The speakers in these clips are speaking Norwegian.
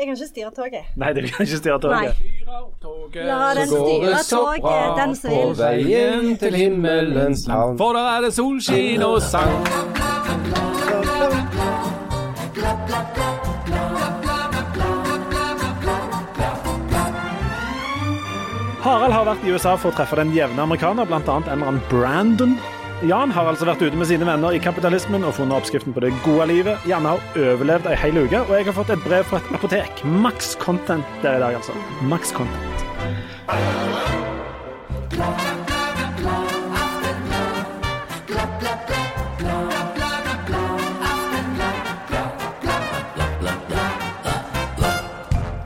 Jeg kan ikke styre toget. Nei, du kan ikke styre Nei. toget. La den styre toget, den som på veien til himmelens land. For der er det solskinn og sang. Harald har vært i USA for å treffe den jevne amerikaner, bl.a. en eller annen Brandon. Jan har altså vært ute med sine venner i kapitalismen og funnet oppskriften på det gode livet. Janne har overlevd ei hel uke, og jeg har fått et brev fra et apotek. Max content der i dag, altså. Max content.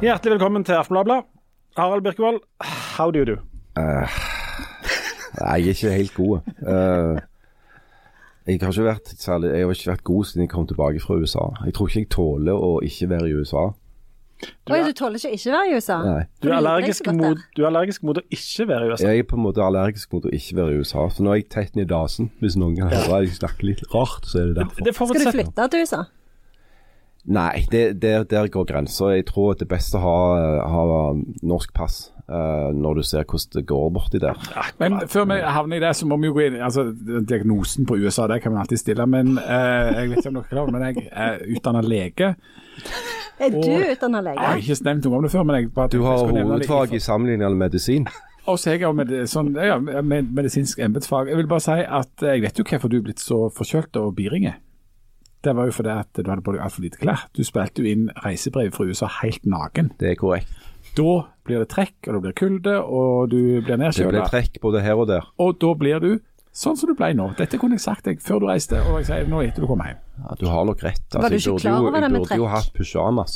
Hjertelig velkommen til Aftenbladet. Harald Birkevold, how do you do? Nei, jeg er ikke helt god. Uh, jeg har ikke vært særlig Jeg har ikke vært god siden jeg kom tilbake fra USA. Jeg tror ikke jeg tåler å ikke være i USA. Oi, du tåler ikke å ikke være i USA? Nei. Du er, For allergisk mot, du er allergisk mot å ikke være i USA. Jeg er på en måte allergisk mot å ikke være i USA. Så nå er jeg tett ned i dasen. Hvis noen kan høre jeg snakker litt rart, så er det derfor. Det Skal du flytte til USA? Nei, det, der, der går grensa. Jeg tror at det er å ha, ha norsk pass Uh, når du ser hvordan det går borti der. Men før vi havner i det, så må vi jo gå inn altså Diagnosen på USA det kan vi alltid stille. Men uh, jeg vet ikke om dere er klar over det, men jeg er utdanna lege. Er du utdanna lege? Jeg har ikke nevnt noe om det før, men jeg bare Du har det hovedfag i sammenlignende medisin. Og så er jeg med, sånn, ja, med medisinsk embetsfag. Jeg vil bare si at jeg vet jo hvorfor du er blitt så forkjølt og biringe. Det var jo fordi at du hadde på deg altfor lite klær. Du spilte jo inn reisebrev fra USA helt naken. Det er korrekt. Da blir det trekk, og det blir kulde, og du blir Det blir trekk både her og der. Og da blir du sånn som du ble nå. Dette kunne jeg sagt deg før du reiste, og jeg sier nå etter du kom hjem. Ja, du har nok rett. Altså, Var du ikke klar over det med Jeg med burde jo trekk? hatt pysjamas.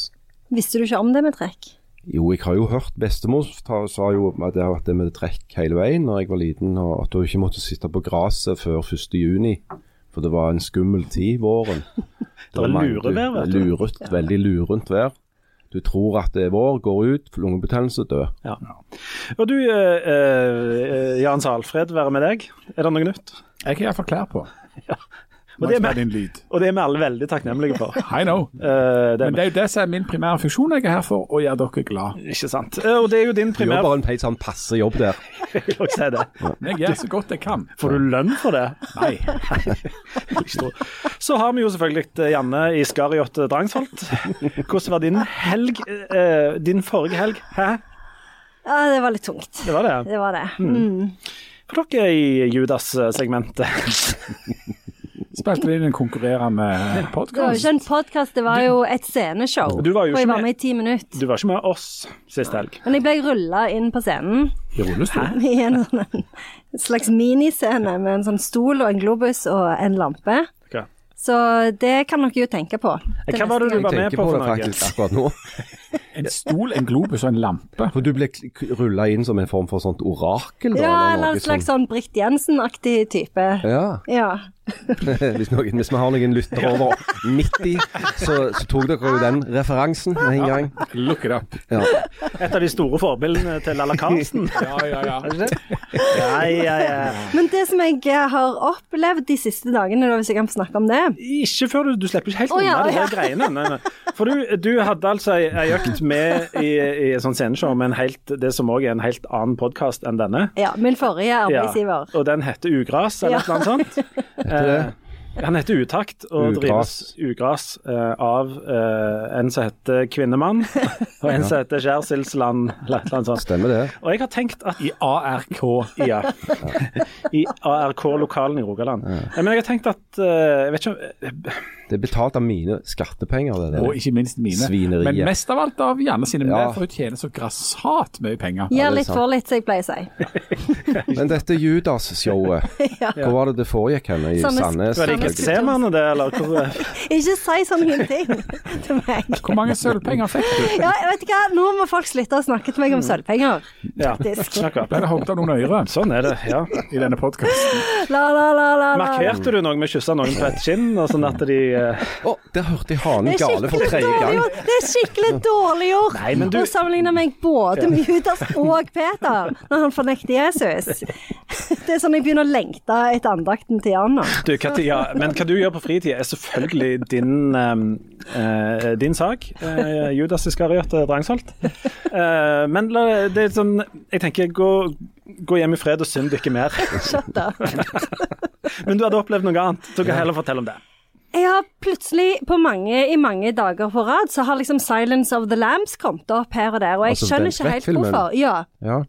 Visste du ikke om det med trekk? Jo, jeg har jo hørt bestemor ta- sa jo at det har vært det med trekk hele veien når jeg var liten, og at du ikke måtte sitte på gresset før 1. For det var en skummel tid våren. Det var lurevær, vet du. Lurent, veldig lurent vær. Du tror at det er vår, går ut, lungebetennelse, dør. Ja. Og du, eh, eh, Jan Salfred, være med deg. Er det noe nytt? Jeg har iallfall klær på. Og det, er vi, og det er vi alle veldig takknemlige for. I know. Uh, det er Men det er jo det som er min primære funksjon. Jeg er her for å gjøre dere glad. Ikke sant. Uh, og det er jo din primære Du gjør bare en helt sånn passe jobb der. Jeg vil også si det. Men jeg gjør så godt jeg kan. Får du lønn for det? Nei. Så har vi jo selvfølgelig eh, Janne i Skariot Drangsholt. Hvordan var din helg? Uh, din forrige helg? Hæ? Ja, det var litt tungt. Det var det? Det var det. Mm. For dere i Judas-segmentet. Spilte vi inn en konkurrerende Det var jo podkast? ikke en podkast, det var jo et sceneshow. Du var jo og jeg var med- med i ti minutter. Du var ikke med oss sist helg. Men jeg ble rulla inn på scenen I rullestol? i en, sånn, en slags miniscene med en sånn stol og en globus og en lampe. Okay. Så det kan dere jo tenke på. Hva var det du var med på på for det noe? akkurat nå. En stol, en globus og en lampe. For du ble rulla inn som en form for sånt orakel? Da, Ja, eller en slags sånn Britt Jensen-aktig type. Ja, Ja. hvis, noen, hvis vi har noen lyttere over 90, så, så tok dere jo den referansen med en gang. Look it up. Ja. Et av de store forbildene til Lalla Karlsen. Ja, ja, ja. Ja, ja, ja. Men det som jeg har opplevd de siste dagene, da, hvis jeg kan få snakke om det Ikke før du, du slipper ikke helt unna ja, de ja. her greiene. Nei, nei. For du, du hadde altså ei ei økt med i, i sånn sånt sceneshow men helt, det som òg er en helt annen podkast enn denne. Ja, min forrige arbeidsgiver. og den heter Ugras, eller Ja. noe sånt. Eh, han heter Utakt, og Ugras. drives Ugras eh, av eh, en som heter Kvinnemann, og en som heter Skjærsildsland, eller et eller annet sånt. Stemmer det. Og jeg har tenkt at I ARK. Ja. I ARK-lokalen i Rogaland. Men jeg har tenkt at eh, Jeg vet ikke om Det er betalt av mine skattepenger, det der. Og ikke minst mine. Svineriet. Men mest av alt av Janne sine. Ja. for hun tjener så grassat mye penger. Gjør er litt for litt, som jeg pleier å si. Men dette Judas-showet, hvor var det det foregikk henne? I Sandnes? Var det ikke Semane, det, eller hvor Ikke si sånne ting til meg. Hvor mange sølvpenger fikk du? Ja, vet du hva? Nå må folk slutte å snakke til meg om sølvpenger. Ja, Faktisk. Ja. Ble det hogd av noen øyre? Sånn er det, ja. i denne podkasten? La, la, la, la, la. Markerte du noe med å kysse noen på et kinn, og sånn at de Å, der hørte jeg hanen Det gale for tredje gang. Det er skikkelig dårlig gjort Nei, men du- å sammenligne meg både med Judas og Peter når han fornekter Jesus. Det er sånn jeg begynner å lengte etter andakten til Jan nå. du, Katia, men hva du gjør på fritida er selvfølgelig din, eh, eh, din sak. Uh, Judas Iskariot og Drangsholt. Uh, men la, det er sånn Jeg tenker, gå, gå hjem i fred og synd ikke mer. Shut up. Men du hadde opplevd noe annet. Du kan heller fortelle om det. Har plutselig på mange, i mange dager på rad, så har liksom Silence of the Lambs kommet opp her og der, og jeg Altså, skjønner ikke helt hvorfor. Ja. Ja.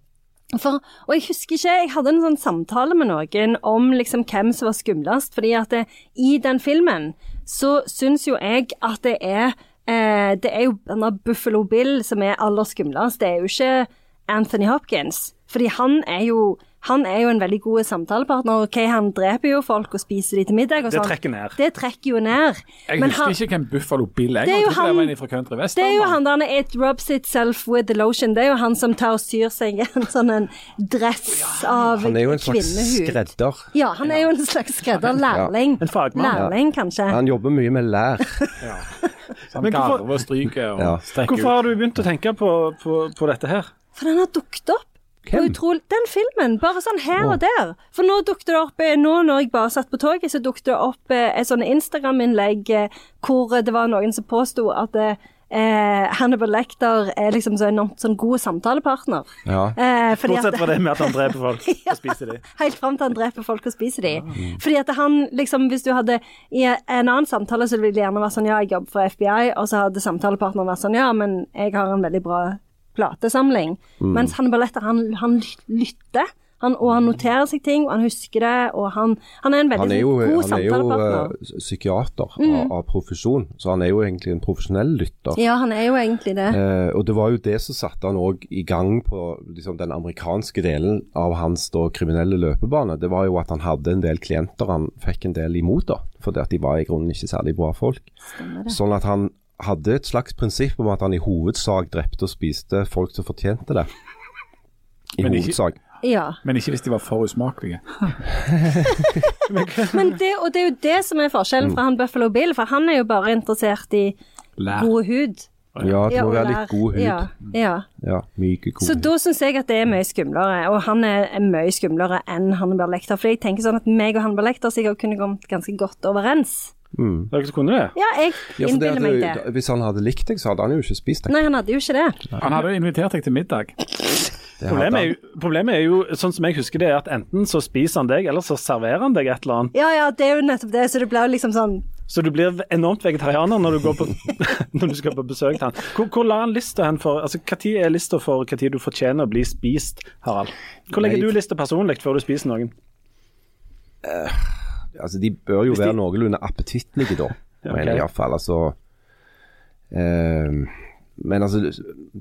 For, og jeg husker ikke, jeg hadde en sånn samtale med noen om liksom hvem som var skumlest, fordi at det, i den filmen så syns jo jeg at det er eh, Det er jo denne Buffalo Bill som er aller skumlest, det er jo ikke Anthony Hopkins. Fordi han er jo han er jo en veldig god samtalepartner. ok, Han dreper jo folk og spiser de til middag. og Det sånn. trekker ned. Det trekker jo ned. Jeg Men husker han- ikke hvem Buffalo Bill er. Det er jo han Country West. det er jo han der It rubs itself with the lotion. Det er jo han som tar og syr seg en sånn en dress av Han er jo en slags skredder. Ja, han er jo en slags skredder. Lærling. En fagmann. Lærling, kanskje. Han jobber mye med lær. Som Men hvorfor- garver og stryker og Ja. strekker Hvorfor har du begynt å tenke på, på, på dette her? For den har dukket opp. Hvem? Utrolig, den filmen, bare sånn her og der. For nå dukket det opp eh, Nå når jeg bare satt på toget, så dukket det opp eh, et sånn Instagram-innlegg eh, hvor det var noen som påsto at eh, Hannibal Lecter er liksom så enormt sånn god samtalepartner. Ja. Eh, fordi Bortsett fra det med at han dreper folk og spiser dem. Helt fram til han dreper folk og spiser de. Fordi at han liksom, hvis du hadde I en annen samtale så ville det gjerne vært sånn ja, jeg jobber for FBI, og så hadde samtalepartneren vært sånn ja, men jeg har en veldig bra platesamling. Mens Hannibal Lecter, han, han lytter. Han, og han noterer seg ting, og han husker det, og han, han er en veldig er jo, god han er jo samtalepartner. eh, psykiater av, av profesjon, så han er jo egentlig en profesjonell lytter. Ja, han er jo egentlig det. Eh, og det var jo det som satte han òg i gang på liksom, den amerikanske delen av hans da, kriminelle løpebane. Det var jo at han hadde en del klienter han fikk en del imot, da, fordi at de var i grunnen ikke særlig bra folk. Sånn at han hadde et slags prinsipp om at han i hovedsak drepte og spiste folk som fortjente det. I Men ikke- Ja. Men ikke hvis de var for usmakelige. Men det, og det er jo det som er forskjellen fra han Buffalo Bill, for han er jo bare interessert i Lær. god hud. Ja, det må være litt god hud. Ja, ja. Ja, myke, god Så hud. da syns jeg at det er mye skumlere, og han er, mye skumlere enn Hannibal Lecter. For jeg tenker sånn at meg og Hannibal Lecter sikkert kunne kommet ganske godt overens. Dere kunne det? Ja, jeg Ja, innbiller meg det. Hvis han hadde likt deg, så hadde han jo ikke spist deg. Nei, han hadde jo ikke det. Han hadde jo invitert deg til middag. Problemet er, jo, problemet er jo, sånn som jeg husker det, er at enten så spiser han deg, eller så serverer han deg et eller annet. Ja, ja, det er jo nettopp det, så det blir liksom sånn Så du blir enormt vegetarianer når du, går på, når du skal på besøk til han. Hvor, hvor la han lista hen for altså tid er lista for tid du fortjener å bli spist, Harald? Hvor legger Nei. du lista personlig før du spiser noen? Altså, de bør jo de- være noenlunde appetittlige, da. okay. mener jeg iallfall. Altså eh, Men altså,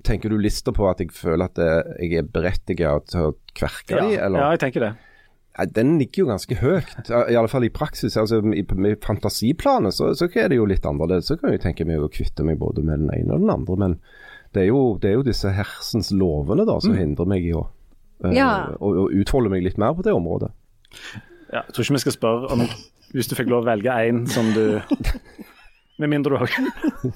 tenker du lister på at jeg føler at eh, jeg er berettiget til å kverke Ja, de, eller? ja, jeg tenker det. Den ligger jo ganske høyt, i alle fall i praksis. altså I, Med fantasiplanet så, så er det jo litt annerledes. Så kan jeg tenke meg å kvitte meg både med den ene og den andre. Men det er jo, det er jo disse hersens lovene da som hindrer meg i å, uh, Ja. å, å utfolde meg litt mer på det området. Ja, jeg tror ikke vi skal spørre om hvis du fikk lov å velge én som du Med mindre du òg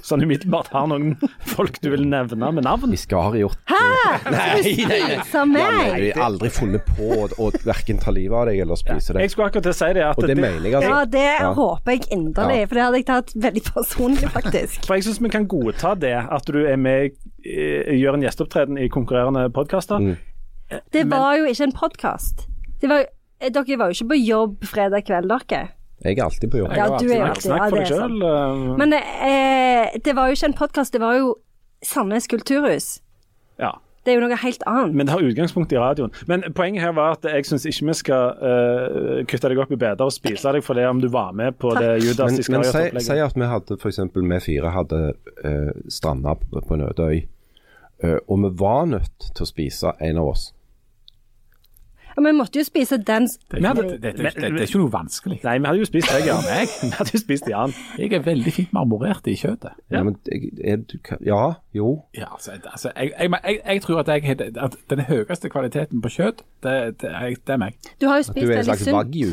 sånn umiddelbart har noen folk du vil nevne med navn. Iskariot. Spise meg! Jeg har aldri funnet på å, verken ta livet av deg eller spise deg. Jeg skulle akkurat til å si det. At Og det mener jeg, altså. Ja, det Ja. håper jeg inderlig, for det hadde jeg tatt veldig personlig, faktisk. For jeg syns vi kan godta det, at du er med eh, gjør en gjesteopptreden i konkurrerende podkaster. Mm. Det var jo ikke en podkast. Dere var jo ikke på jobb fredag kveld, dere. Jeg er alltid på jobb. Ja, du er alltid ja, Snakk for det deg er sant. sjøl. Men eh, det var jo ikke en podkast, det var jo Sandnes kulturhus. Ja. Det er jo noe helt annet. Men det har utgangspunkt i radioen. Men poenget her var at jeg syns ikke vi skal uh, kutte deg opp i beder og spise deg for det om du var med på det Judas Men, men si, si at vi hadde f.eks. vi fire hadde uh, stranda på på en øde øy, uh, og vi var nødt til å spise en av oss. Ja, men vi måtte jo spise den Det ikke, det, det, det, det, det er ikke noe vanskelig. Nei, vi hadde jo spist deg, Jan. Vi hadde jo spist Jan. Jeg er veldig fint marmorert i kjøttet. Ja, men, er, du, ja jo. Ja, altså, altså jeg, jeg, jeg, jeg tror at, jeg, at den høyeste kvaliteten på kjøtt, det, det, er- det er meg. Du har jo Du er en slags sunt. wagyu.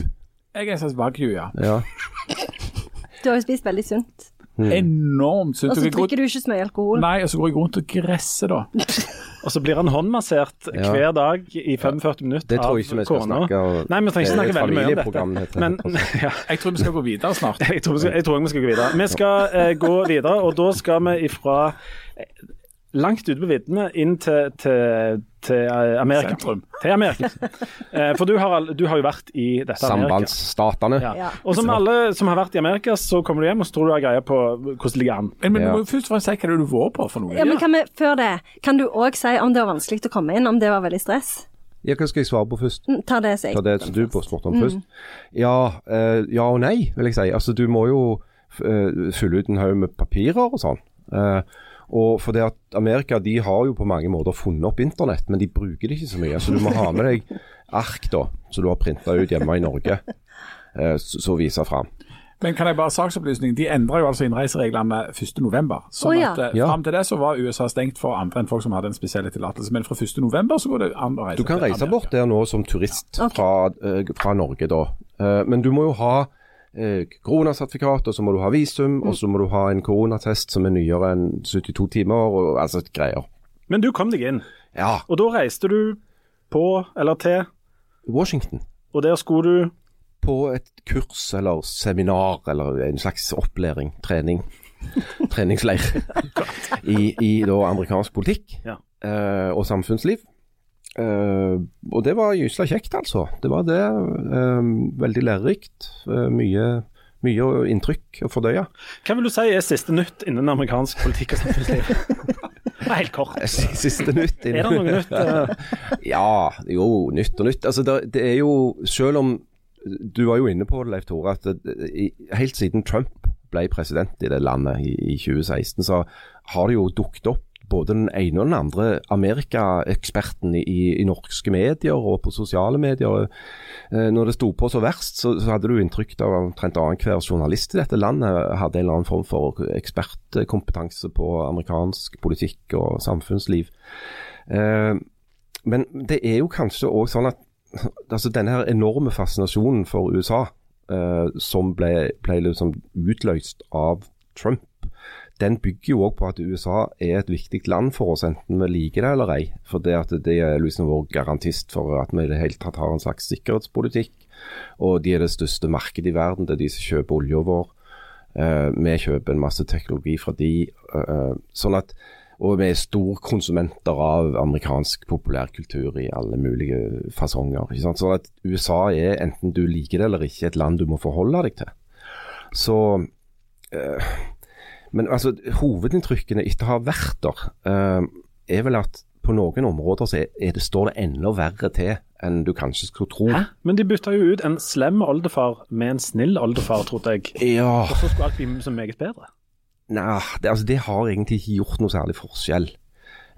Jeg er en slags wagyu, ja. Ja. Du har jo spist veldig sunt. Enormt sunt. Og så drikker du ikke så mye alkohol. Nei, og så går jeg rundt og gresser, da. Og så blir han håndmassert Ja. hver dag i 45 minutter Det tror jeg av ikke vi skal snakke om. Nei, vi trenger ikke snakke veldig mye om dette. dette. Men ja, Jeg tror vi skal gå videre snart. jeg, tror vi skal, jeg tror vi skal gå videre. Vi skal eh, gå videre, og da skal vi ifra eh, langt ute på viddene inn til, til, til eh, Amerika. Sentrum. Til Amerika. Eh, For du har, du har jo vært i dette Amerika. Sambandsstatene. Ja. Ja. Og som alle som har vært i Amerika, så kommer du hjem og så tror du har greie på hvordan det ligger an. Men, men Ja. du må jo først og fremst si hva det er du har vært på for noe. Ja, men kan vi, Før det, kan du òg si om det var vanskelig å komme inn, om det var veldig stress? Ja, hva skal jeg svare på først? Mm, Ta det, sier Ta det som du spurte om først. Ja, eh, ja og nei, vil jeg si. Altså, du må jo fylle ut en haug med papirer og sånn. Eh, og for det at Amerika de har jo på mange måter funnet opp internett, men de bruker det ikke så mye. Så du må ha med deg ark da, som du har printa ut hjemme i Norge, eh, så, viser fram. Men kan jeg bare saksopplysning, de endra jo altså innreisereglene 1.11. Sånn oh, ja. at eh, Ja. fram til det så var USA stengt for andre enn folk som hadde en spesiell tillatelse. Men fra 1.11 så går det an å reise Du kan reise bort der nå som turist okay. fra, eh, fra Norge da. Eh, men du må jo ha koronasertifikat, og så må du ha visum, og så må du ha en koronatest som er nyere enn 72 timer, og altså greier. Men du kom deg inn, Ja, og da reiste du på, eller til, Washington. og der skulle du På et kurs eller seminar eller en slags opplæring, trening, treningsleir i, i da amerikansk politikk Ja. eh, og samfunnsliv. Eh, og det var gysla kjekt, altså. Det var det. Uh, veldig lærerikt. Uh, mye, mye inntrykk å fordøye. Hva vil du si er siste nytt innen amerikansk politikk og samfunnsliv? Helt kort. Siste nytt. Er det noe nytt? Ja, jo, nytt og nytt. Altså, det, det er jo, selv om du var jo inne på det, Leif Tore, at det, helt siden Trump ble president i det landet i, i 2016, så har det jo dukket opp både den ene og den andre Amerika-eksperten i, i, norske medier og på sosiale medier. Eh, når det sto på så verst, så, så hadde du inntrykk av omtrent annenhver journalist i dette landet hadde en eller annen form for ekspertkompetanse på amerikansk politikk og samfunnsliv. Eh, men det er jo kanskje òg sånn at altså denne her enorme fascinasjonen for USA, eh, som ble, ble liksom utløst av Trump, den bygger jo òg på at USA er et viktig land for oss, enten vi liker det eller ei. For det at det er liksom vår garantist for at vi i det hele tatt har en slags sikkerhetspolitikk. Og de er det største markedet i verden, det er de som kjøper olja vår. Eh, vi kjøper en masse teknologi fra de. eh, sånn at og vi er storkonsumenter av amerikansk populærkultur i alle mulige fasonger. Ikke sant? Sånn at USA er, enten du liker det eller ikke, et land du må forholde deg til. Så eh, Men altså, hovedinntrykkene etter å ha vært der, eh, er vel at på noen områder så er, det, står det enda verre til enn du kanskje skulle tro. Hæ? Men de bytta jo ut en slem oldefar med en snill oldefar, trodde jeg. Ja, Og så skulle alt bli så meget bedre. Nei, det, altså, det har egentlig ikke gjort noe særlig forskjell.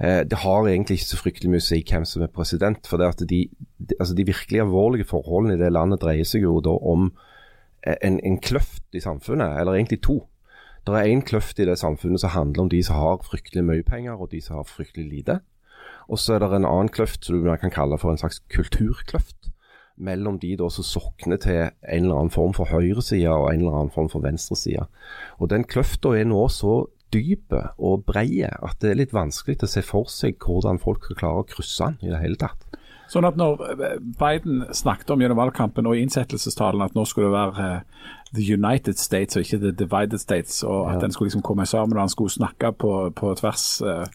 Eh, det har egentlig ikke så fryktelig mye å si hvem som er president. For det at de, de, altså, de virkelig alvorlige forholdene i det landet dreier seg jo da om eh, en, en kløft i samfunnet, eller egentlig to. Det er én kløft i det samfunnet som handler om de som har fryktelig mye penger, og de som har fryktelig lite. Og så er det en annen kløft som du kan kalle for en slags kulturkløft. Mellom de da som sokner til en eller annen form for høyreside og en eller annen form for venstreside. Og den kløfta er nå så dyp og brei at det er litt vanskelig å se for seg hvordan folk skal klare å krysse den i det hele tatt. Sånn at når Biden snakket om gjennom valgkampen og i innsettelsestalen at nå skulle det være eh, The United States og ikke The Divided States, og at den skulle liksom komme sammen og han skulle snakke på, på tvers eh,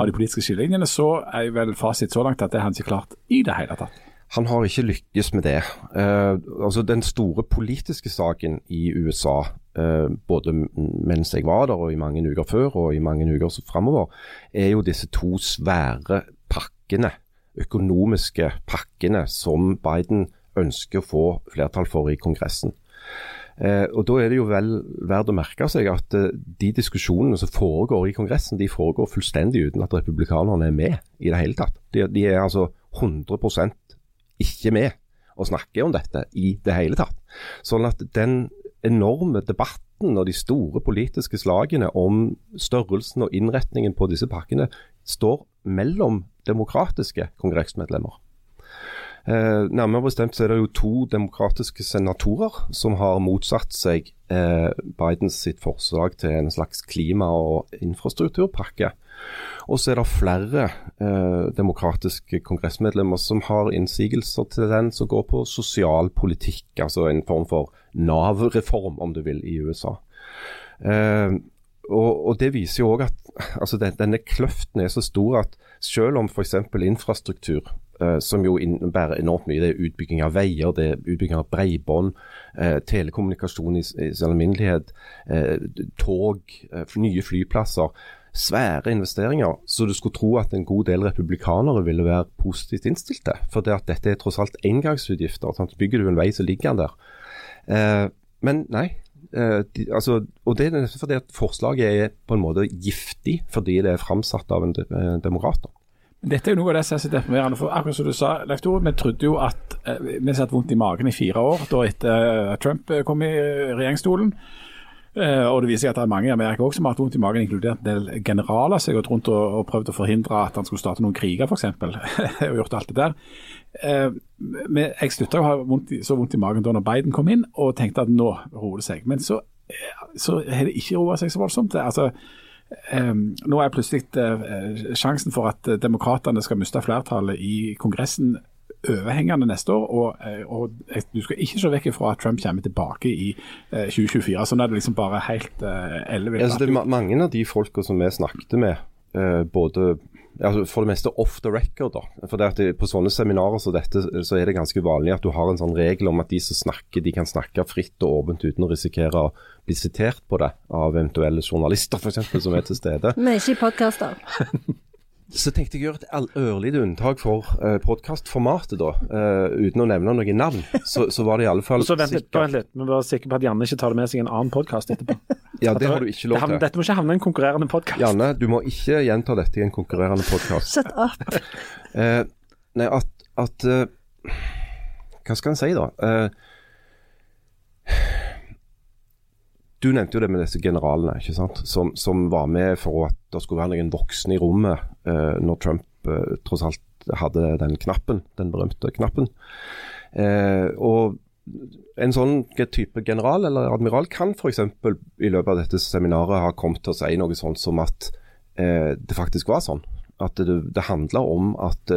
av de politiske skillelinjene, så er vel fasit så langt at det har han ikke klart i det hele tatt. Han har ikke lykkes med det. Uh, altså Den store politiske saken i USA, uh, både mens jeg var der og i mange uker før og i mange uker framover, er jo disse to svære pakkene, økonomiske pakkene, som Biden ønsker å få flertall for i Kongressen. Eh, og Da er det jo vel verdt å merke seg at eh, de diskusjonene som foregår i Kongressen, de foregår fullstendig uten at republikanerne er med i det hele tatt. De, de er altså 100% ikke med og snakker om dette i det hele tatt. Sånn at den enorme debatten og de store politiske slagene om størrelsen og innretningen på disse pakkene står mellom demokratiske kongressmedlemmer. Eh, nærmere bestemt så er det jo to demokratiske senatorer som har motsatt seg eh, Bidens sitt forslag til en slags klima- og infrastrukturpakke. Og så er det flere eh, demokratiske kongressmedlemmer som har innsigelser til den som går på sosialpolitikk, altså en form for Nav-reform, om du vil, i USA. Eh, og, og, Det viser jo òg at altså den, denne kløften er så stor at selv om f.eks. infrastruktur, som jo innebærer enormt mye, det er utbygging av veier, det er utbygging av bredbånd, eh, telekommunikasjon i, i sin alminnelighet, eh, tog, eh, nye flyplasser, svære investeringer. Så du skulle tro at en god del republikanere ville være positivt innstilte. For det at dette er tross alt engangsutgifter. Sant? Bygger du en vei, så ligger den der. Eh, men nei, Uh, de, altså, og Det er fordi at forslaget er på en måte giftig fordi det er framsatt av en de, uh, demokrat. Dette er jo noe av det som er så deprimerende. for akkurat som du sa, Leif Tore, Vi trodde jo at vi vi satt vondt i magen i fire år da etter Trump kom i regjeringsstolen. og Det viser seg at det er mange i Amerika også som har hatt vondt i magen, inkludert en del generaler som har gått rundt og, prøvd å forhindre at han skulle starte noen kriger, f.eks. og gjort alt det der. Men jeg slutta å ha vondt, så vondt i magen da når Biden kom inn, og tenkte at nå roer det seg. Men så, eh, så har det ikke roa seg så voldsomt. Altså, eh, nå er plutselig eh, sjansen for at demokratene skal miste flertallet i Kongressen overhengende neste år. Og, eh, og, du skal ikke se vekk fra at Trump kommer tilbake i 2024. Eh, sånn er det liksom bare helt ellevilt. Altså, det er mange av de folka som vi snakket med, både altså for det meste off the record. da. For det at På sånne seminarer som dette, så er det ganske vanlig at du har en sånn regel om at de som snakker, de kan snakke fritt og åpent uten å risikere å bli sitert på det av eventuelle journalister f.eks. som er til stede. Men ikke i podkaster. Så tenkte jeg å gjøre et ørlite unntak for uh, podkastformatet, da. Uh, uten å nevne noen navn. Så, så var det i alle fall Så vent litt, vent litt. Vi var sikre på at Janne ikke tar det med seg en annen podkast etterpå. ja, det har du ikke lov til. Dette må ikke havne i en konkurrerende podkast. Janne, du må ikke gjenta dette i en konkurrerende podkast. Shut up. Uh, nei, at, at Hva skal en si, da? Du nevnte jo det med disse generalene ikke sant? Som, som var med for at det skulle være noen voksne i rommet eh, når Trump eh, tross alt hadde den knappen, den berømte knappen. Eh, og en sånn type general eller admiral kan f.eks. i løpet av dette seminaret ha kommet til å si noe sånt som at det faktisk var sånn. At det, det handler om at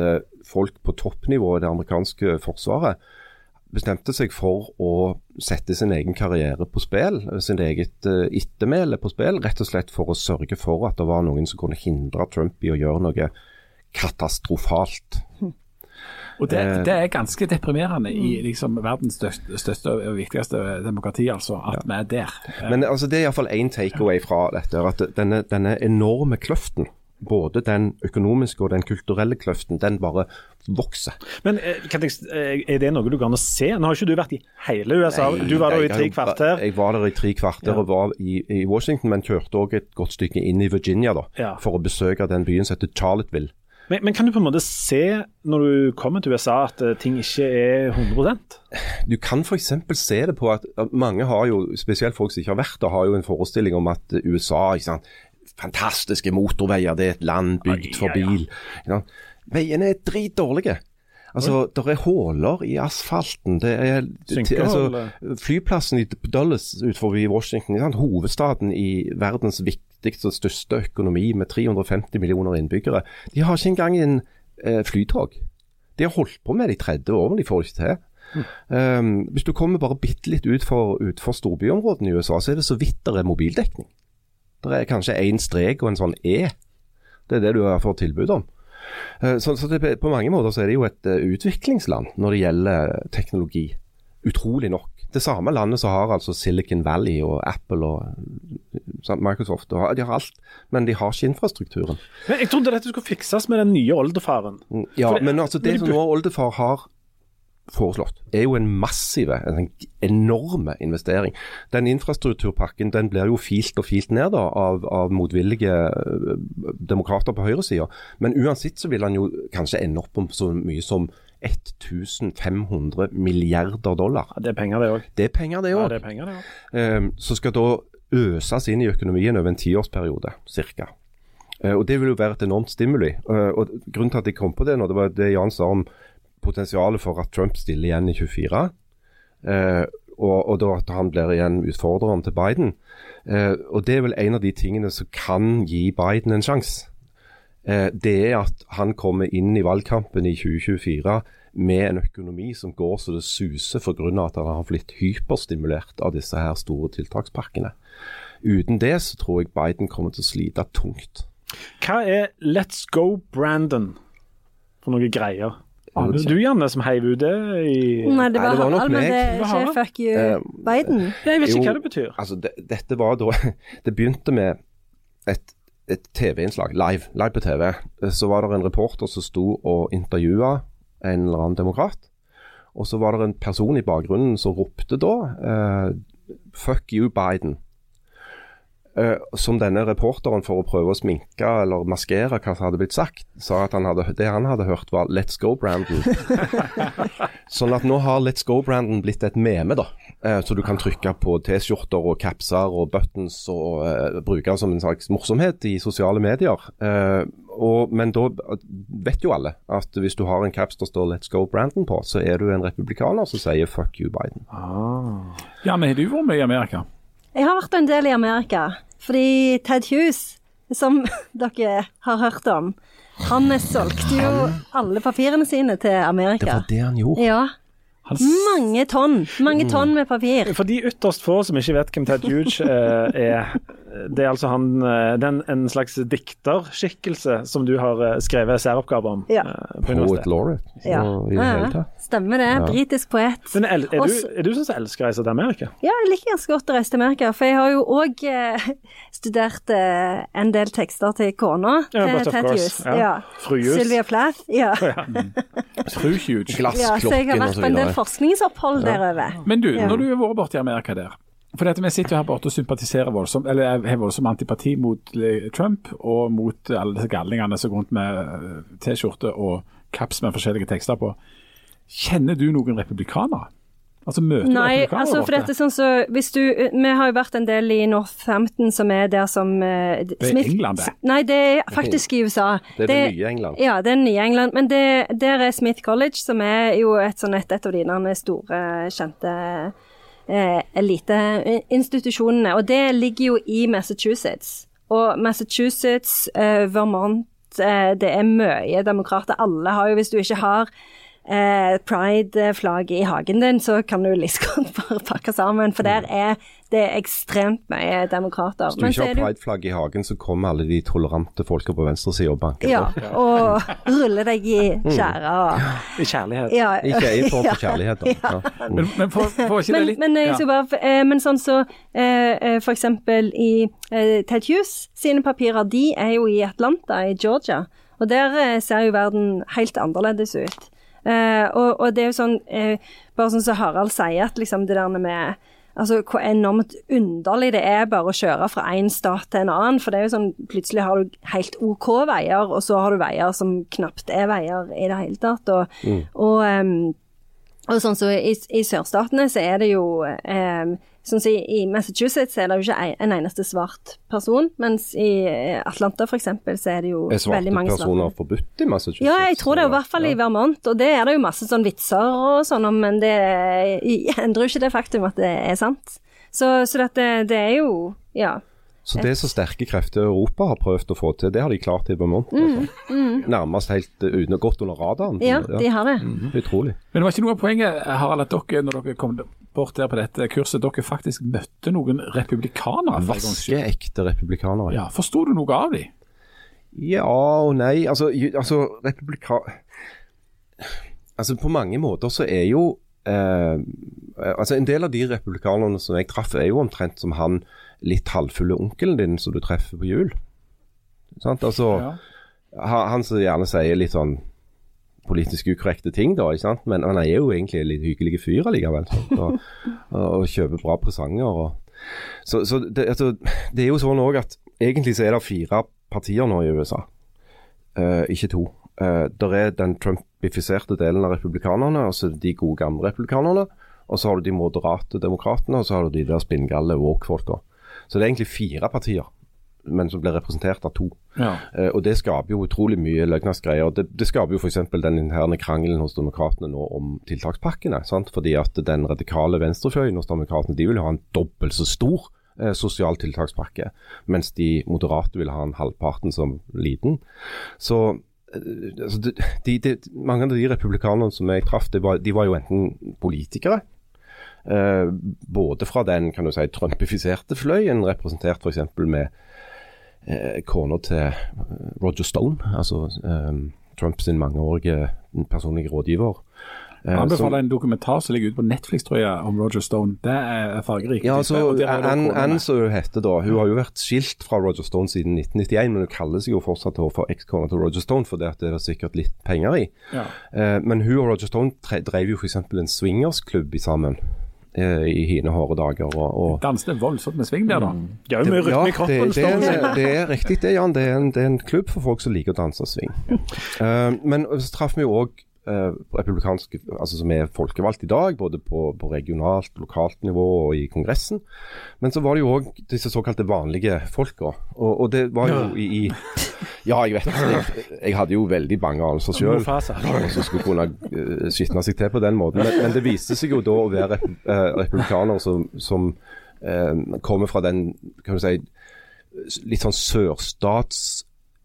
folk på toppnivå i det amerikanske forsvaret bestemte seg for å sette sin egen karriere på spill, sin eget uh, ettermæle på spill, rett og slett for å sørge for at det var noen som kunne hindre Trump i å gjøre noe katastrofalt. Og det, eh, det, er ganske deprimerende i liksom, verdens største, største, og viktigste demokrati, altså, at ja. vi er der. Men altså, Det er iallfall én takeaway fra dette. at denne, denne enorme kløften både den økonomiske og den kulturelle kløften, den bare vokser. Men eh, eh, Er det noe du kan se? Nå har ikke du vært i hele USA, Nei, du var der i tre kvarter. Jeg var der i tre kvarter ja. og var i, i, Washington, men kjørte òg et godt stykke inn i Virginia da, ja. for å besøke den byen som heter Charlotteville. Men, men, kan du på en måte se når du kommer til USA at eh, ting ikke er 100% Du kan f.eks. se det på at mange har jo, spesielt folk som ikke har vært der, har jo en forestilling om at USA ikke sant, fantastiske motorveier, det er et land bygd for bil. Ja. Veiene er dritdårlige. Altså, Det er huller i asfalten. Det er altså, Flyplassen i Dulles utenfor Washington, sant? hovedstaden i verdens viktigste og største økonomi med 350 millioner innbyggere, de har ikke engang en eh, flytog. De har holdt på med det i 30 år, men de får det ikke til. Mm. Um, hvis du kommer bare bitte litt utfor ut storbyområdene i USA, så er det så vidt det er mobildekning. Det er kanskje én strek og en sånn E. Det er det du fått tilbud om. Eh, så, så det, på mange måter så er det jo et uh, utviklingsland når det gjelder teknologi. Utrolig nok. Det samme landet som har altså Silicon Valley og Apple og uh, Microsoft. Og, de har alt, men de har ikke infrastrukturen. Men Jeg trodde dette skulle fikses med den nye oldefaren. Mm, ja, det, men altså det som nå oldefar har foreslått, er jo en massiv, en enorme investering. Den infrastrukturpakken den blir jo filt og filt ned da, av, av motvillige uh, demokrater på høyresida. Men uansett så vil han jo kanskje ende opp om så mye som 1500 milliarder dollar. Ja, det er penger, det òg. Det er penger, det òg. Ja, um, så skal da øses inn i økonomien over en tiårsperiode, ca. Uh, og Det vil jo være et enormt stimuli. Uh, og Grunnen til at jeg kom på det nå, det var det Jan sa om potensialet for at Trump stiller igjen i 24. Eh, og, og da at han blir igjen utfordreren til Biden. Eh, og Det er vel en av de tingene som kan gi Biden en sjanse. Eh, det er at han kommer inn i valgkampen i 2024 med en økonomi som går så det suser pga. at han har blitt hyperstimulert av disse her store tiltakspakkene. Uten det så tror jeg Biden kommer til å slite tungt. Hva er Let's Go Brandon for noe greier? Aner du, Janne, som heiv ut det i Nei, det var, det var nok meg. det skjer fuck you Eh, Biden. Jeg vet ikke Jo, hva det betyr. Altså, det, dette var da Det begynte med et, et TV-innslag, live, live på TV. Så var det en reporter som sto og intervjua en eller annen demokrat. Og så var det en person i bakgrunnen som ropte da uh, 'fuck you, Biden'. Eh, som denne reporteren, for å prøve å sminke eller maskere hva som hadde blitt sagt, sa at han hadde, det han hadde hørt var 'Let's go, Brandon'. sånn at nå har 'Let's go, Brandon' blitt et meme, da. Eh, så du kan trykke på T-skjorter og capser og buttons og uh, bruke den som en slags morsomhet i sosiale medier. Uh, og, men da vet jo alle at hvis du har en caps der står 'Let's go, Brandon' på, så er du en republikaner som sier 'fuck you, Biden'. Ja, men har du vært med i Amerika? Jeg har vært en del i Amerika, fordi Ted Hughes, som dere har hørt om, han solgte jo alle papirene sine til Amerika. Det var det han gjorde. Ja. Han Mange tonn. Mange tonn med papir. For de ytterst få som ikke vet hvem Ted Hughes eh, er, det er altså han det er en slags dikterskikkelse som du har eh, skrevet særoppgave om Ja. eh, på Poet laureate. Ja. så det Ja, ja. Stemmer det. Britisk poet. Men er, er, Også- du, er du sånn som elsker å reise til Amerika? Ja, jeg liker ganske godt å reise til Amerika, for jeg har jo òg eh, studert eh, en del tekster til kona Ja, til. Hughes. Ja. Ja. Sylvia Plath. Ja. Fru huge. ja, så jeg har vært på en del forskningsopphold derover. Men du, Ja. når du har vært borti i Amerika der for dette, Vi sitter jo her borte og sympatiserer voldsomt, eller har voldsom antipati mot eh, Trump og mot alle disse gallingene som går rundt med eh, T-skjorte og caps med forskjellige tekster på. Kjenner du noen republikanere? Altså Møter du Nei, du altså for dette sånn så hvis du, Vi har jo vært en del i Northampton, som er der som uh, Det er Smith- England, det. Nei, det er faktisk i USA. Det er det nye England. Ja, det er nye England. Men det, der er Smith College, som er jo et, sånn et, et av dine store, kjente eh, eliteinstitusjonene. Og det ligger jo i Massachusetts. Og Massachusetts, eh, Vermont, eh, det er mye demokrater. Alle har jo, hvis du ikke har eh, pride-flagget i hagen din, så kan du like godt bare pakke sammen. For der er det er ekstremt mye demokrater. Hvis du ikke har prideflagg i hagen, så kommer alle de tolerante folka på venstresida og banker Ja, på. og ruller deg i skjæra. og I kjærlighet. ja. Ikke i form til for kjærlighet. Da. Ja. Mm. Men, men for, for ikke det Men, litt men, jeg skal bare, eh, men sånn så eh, eh, For eksempel i eh, Ted Hughes sine papirer, de er jo i Atlanta i Georgia. Og der eh, ser jo verden helt annerledes ut. Eh, og, og det er jo sånn, eh, bare sånn som Harald sier, at liksom det der med Altså hvor enormt underlig det er bare å kjøre fra én stat til en annen. For det er jo sånn, plutselig har du helt OK veier, og så har du veier som knapt er veier i det hele tatt. Og, og um, og sånn så i, i sørstatene så er det jo eh, Sånn som i, Massachusetts er det jo ikke en, en eneste svart person, mens i eh, Atlanta for eksempel så er det jo Er svarte veldig mange personer svarte. forbudt i Massachusetts? Ja, jeg tror det er i hvert fall i Vermont, og det er det jo masse sånn vitser og sånn om, men det eh, endrer jo ikke det faktum at det er sant. Så, så dette, det er jo Ja. Så det som sterke krefter i Europa har prøvd å få til, det har de klart i Vermont. Altså. Nærmest helt uh, uten å gått under radaren. Mm, Ja, de har det. Mhm, Utrolig. Men det var ikke noe av poenget, Harald, at dere, når dere kom bort der på dette kurset, dere faktisk møtte noen republikanere. Vaskeekte republikanere. Ja, Forsto du noe av dem? Ja og nei. Altså, altså republika... Altså, på mange måter så er jo eh, Altså, en del av de republikanerne som jeg traff, er jo omtrent som han litt halvfulle onkelen din som du treffer på jul. Sant? Altså, Ja. Han som gjerne sier litt sånn politisk ukorrekte ting, da, ikke sant? men han er jo egentlig en litt hyggelig fyr allikevel. Og, og, kjøper bra presanger. Og, så så det, altså, det er jo sånn òg at egentlig så er det fire partier nå i USA, uh, ikke to. Uh, der er den trumpifiserte delen av republikanerne, og så er det de gode gamle republikanerne. Og så har du de moderate demokratene, og så har du de der spinngalle woke-folka. Så det er egentlig fire partier men som blir representert av to. Ja. Eh, og Det skaper jo utrolig mye løgnasgreier. Det, det skaper jo f.eks. den interne krangelen hos demokratene nå om tiltakspakkene. Sant? Fordi at den radikale venstrefløyen hos demokratene de vil ha en dobbelt så stor eh, sosial tiltakspakke, mens de moderate vil ha en halvparten som liten. Så eh, altså, de, de, de, Mange av de republikanerne som jeg traff, de var, de var jo enten politikere. Eh, både fra den kan du si, trumpifiserte fløyen, representert f.eks. med eh, kona til eh, Roger Stone, altså eh, Trumps mangeårige personlige rådgiver. Han Jeg anbefaler en dokumentar som ligger ute på Netflix tror jeg, om Roger Stone. Det er fargerikt. Ja, altså, er kona som hun heter da, hun har jo vært skilt fra Roger Stone siden 1991, men hun kaller seg jo fortsatt for ekskona til Roger Stone, for det at det er sikkert litt penger i. Ja. Eh, men hun og Roger Stone drev jo f.eks. en swingersklubb sammen eh, i hine hårde dager. Og, og Danset voldsomt med sving der, da. Det er jo mye rytme i kroppen. det, er, Stone. en- det er riktig det, Jan. Det er, en, det er en klubb for folk som liker å danse sving. uh, men så traff vi jo òg republikanske, altså som er folkevalgt i dag, både på, på regionalt, lokalt nivå og i Kongressen. Men så var det jo òg disse såkalte vanlige folka. Og, og det var jo i, i Ja, jeg vet jeg, jeg hadde jo veldig bange anelser sjøl. Som skulle kunne uh, skitne seg til på den måten. Men, men det viste seg jo da å være rep eh, republikanere som, som eh, kommer fra den kan du si, litt sånn sørstats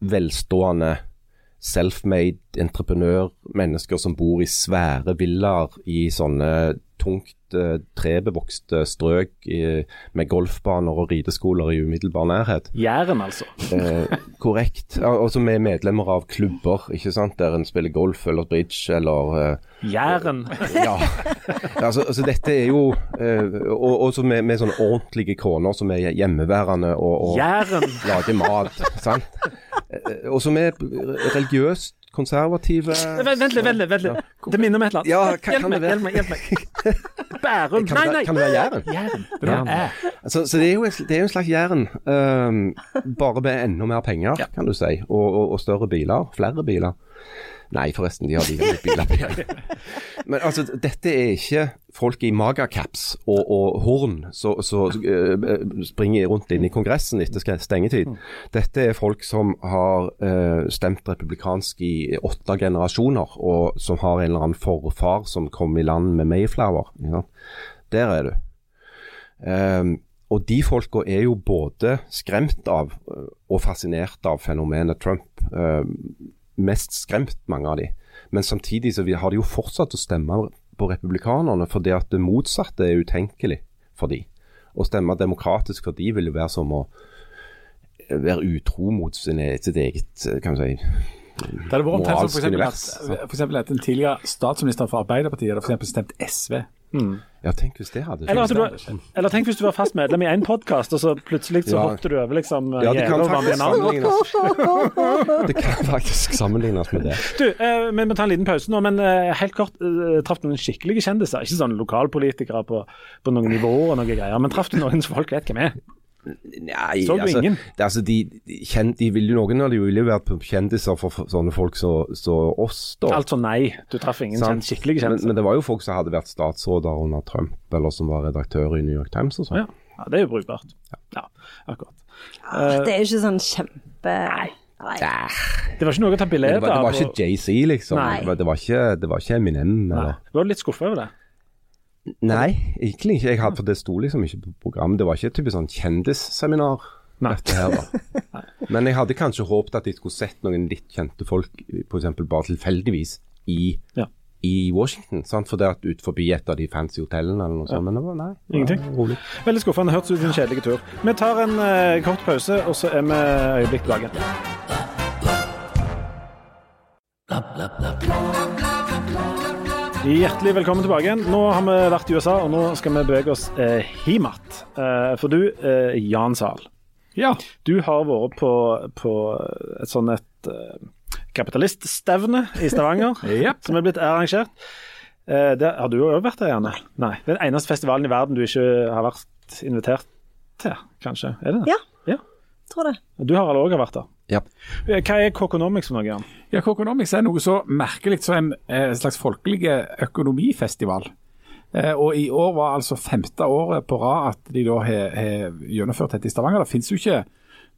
velstående self-made entreprenør-mennesker som bor i svære villaer i sånne tungt eh, trebevokste strøk i, med golfbaner og rideskoler i umiddelbar nærhet. Jæren, altså. Eh, korrekt. Og som er medlemmer av klubber, ikke sant? der en spiller golf eller bridge eller eh, Jæren. Ja. altså, altså dette er jo eh, Og, og så med, med sånne ordentlige koner som er hjemmeværende og, og Jæren. lager mat. sant? Eh, Og som er religiøst konservative. Vent vent litt, vent litt. litt. Det minner om et eller annet. Ja, kan hjelp meg, hjelp meg. hjelp meg. Bærum. Kan Nei, nei. kan det være Jæren? Jæren. Det. Altså, så det er jo, en- er en slags Jæren, ehm, bare med enda mer penger, kan du si. Og, og, og større biler. Flere biler. Nei, forresten, de har like mye biler. Men altså, dette er ikke folk i magacaps og, og horn som springer rundt inne i Kongressen etter stengetid. Dette er folk som har uh, stemt republikansk i åtte generasjoner, og som har en eller annen forfar som kom i land med Mayflower. Ja. Der er du. Um, og de folka er jo både skremt av øh, og fascinert av fenomenet Trump. Ehm, mest skremt, mange av de. Men samtidig så har de jo fortsatt å stemme på republikanerne, fordi at det motsatte er utenkelig for de. Å stemme demokratisk for de vil jo være som å være utro mot sin, e- sitt eget kan du si, Det hadde vært omtrent som at, for at en tidligere statsminister for Arbeiderpartiet hadde for stemt SV. Ja, tenk hvis det hadde Eller, at du, eller tenk hvis du var fast medlem i én podkast, og så plutselig så Ja. hoppet du over liksom Ja, det kan faktisk sammenlignes Det kan faktisk sammenlignes med det. Du, eh, vi må ta en liten pause nå, men eh, helt kort. Eh, traff du noen skikkelige kjendiser? Ikke sånn lokalpolitikere på, på noen nivåer og noen greier, men traff du noen som folk vet hvem er? Nei, Så du altså, ingen? Det, altså de, de, kjent, de ville, Noen av de ville jo vært kjendiser for, for sånne folk som oss, da. Altså nei, du traff ingen kjent, skikkelige kjendiser. men det var jo folk som hadde vært statsråder under Trump, eller som var redaktør i New York Times og sånn. Ja. ja, det er jo brukbart. Ja, akkurat. Det er jo ikke sånn kjempe Nei. Det var ikke noe å ta Men bilde det var, det var ikke JC, liksom. Nei. Det var, det, var ikke, det var ikke Eminem. Nei. Eller. Du var litt skuffa over det? Nei, egentlig ikke. Jeg hadde, for det sto liksom ikke på programmet. Det var ikke et typisk sånn kjendisseminar. Nei. Dette her var. Men jeg hadde kanskje håpet at jeg skulle sett noen litt kjente folk, f.eks. bare tilfeldigvis, i, Ja. i Washington. Sant? For det at ut forbi et av de fancy hotellene eller noe sånt. Men det var nei. Ingenting? Rolig. Veldig skuffende. Hørtes ut som en kjedelig tur. Vi tar en uh, kort pause, og så er vi øyeblikk tilbake. Hjertelig velkommen tilbake igjen. Nå har vi vært i USA, og nå skal vi bevege oss eh, himat. Eh, for du, eh, Jan Zahl, Ja. du har vært på, på et sånn et eh, kapitaliststevne i Stavanger, yep. som er blitt arrangert. Eh, det, har du òg vært der, Janne? Nei. Det er den eneste festivalen i verden du ikke har vært invitert til, kanskje? Er det det? Ja. ja. Tror det. Du har òg vært der. Ja. Eh, Hva er Coconomics for noe, Jan? Ja, Coconomics er noe så merkelig som en eh, slags folkelig økonomifestival. Eh, og i år var altså femte året på rad at de da har gjennomført dette i Stavanger. Det finnes jo ikke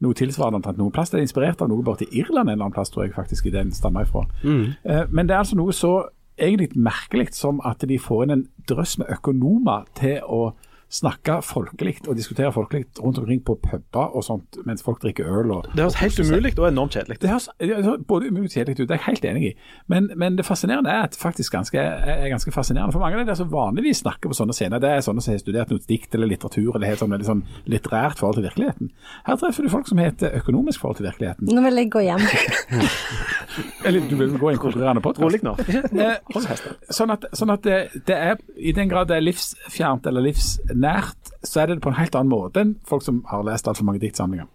noe tilsvarende omtrent noen plass. Det er inspirert av noe borti Irland en eller annen plass, tror jeg faktisk, i den stammer ifra. Eh, men det er altså noe så egentlig merkelig som at de får inn en drøss med økonomer til å snakke folkelig og diskutere folkelig rundt omkring på puber og sånt mens folk drikker øl. Og, Det høres helt umulig og enormt kjedelig det høres det høres både umulig og kjedelig ut, det er jeg helt enig i. Men, men det fascinerende er at faktisk ganske, er ganske fascinerende. For mange av de som vanligvis snakker på sånne scener, det er sånne som har studert noe dikt eller litteratur eller helt sånn veldig sånn litterært forhold til virkeligheten. Her treffer du folk som heter økonomisk forhold til virkeligheten. Nå vil jeg gå hjem. Eller du vil gå i en konkurrerende podkast. Rolig nå. Eh, sånn at, sånn at det, det er, I den grad det er livsfjernt eller livsnært, så er det på en helt annen måte enn folk som har lest altfor mange diktsamlinger.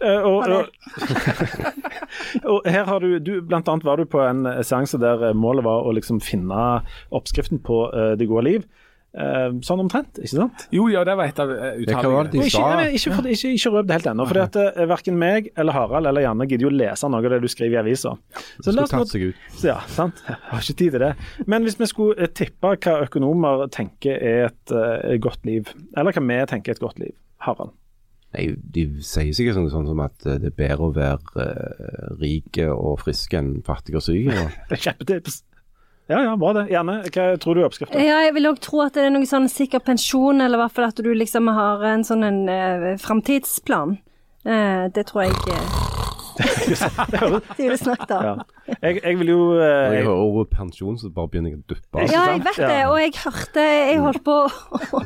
Uh, og, og, og her har du, du Blant annet var du på en seanse der målet var å liksom finne oppskriften på uh, det gode liv. Eh, sånn omtrent, ikke sant? Jo, ja, det var et av Det kan være uttalelsene. de ikke, ikke, ikke, ikke røp det helt ennå. For at, uh, verken meg eller Harald eller Janne gidder jo lese noe av det du skriver i avisa. Så la oss nå ut. Ja, sant. Jeg har ikke tid til det. Men hvis vi skulle eh, tippe hva økonomer tenker er et uh, godt liv, eller hva vi tenker er et godt liv, Harald? Nei, De sier sikkert sånn, sånn som at eh, det er bedre å være uh, rik og frisk enn fattig og syk. Det er kjempetips. Ja, ja, bra det. Gjerne. hva tror du er oppskriften? Ja, jeg vil òg tro at det er noe sånn sikker pensjon, eller i hvert fall at du liksom har en sånn en uh, framtidsplan. Uh, det tror jeg uh, det det snakket om. Ja. Jeg, jeg vil jo Når eh, jeg jeg, hører ordet pensjon, så bare begynner jeg å duppe. Ja, jeg vet det, og jeg hørte Jeg holdt på å,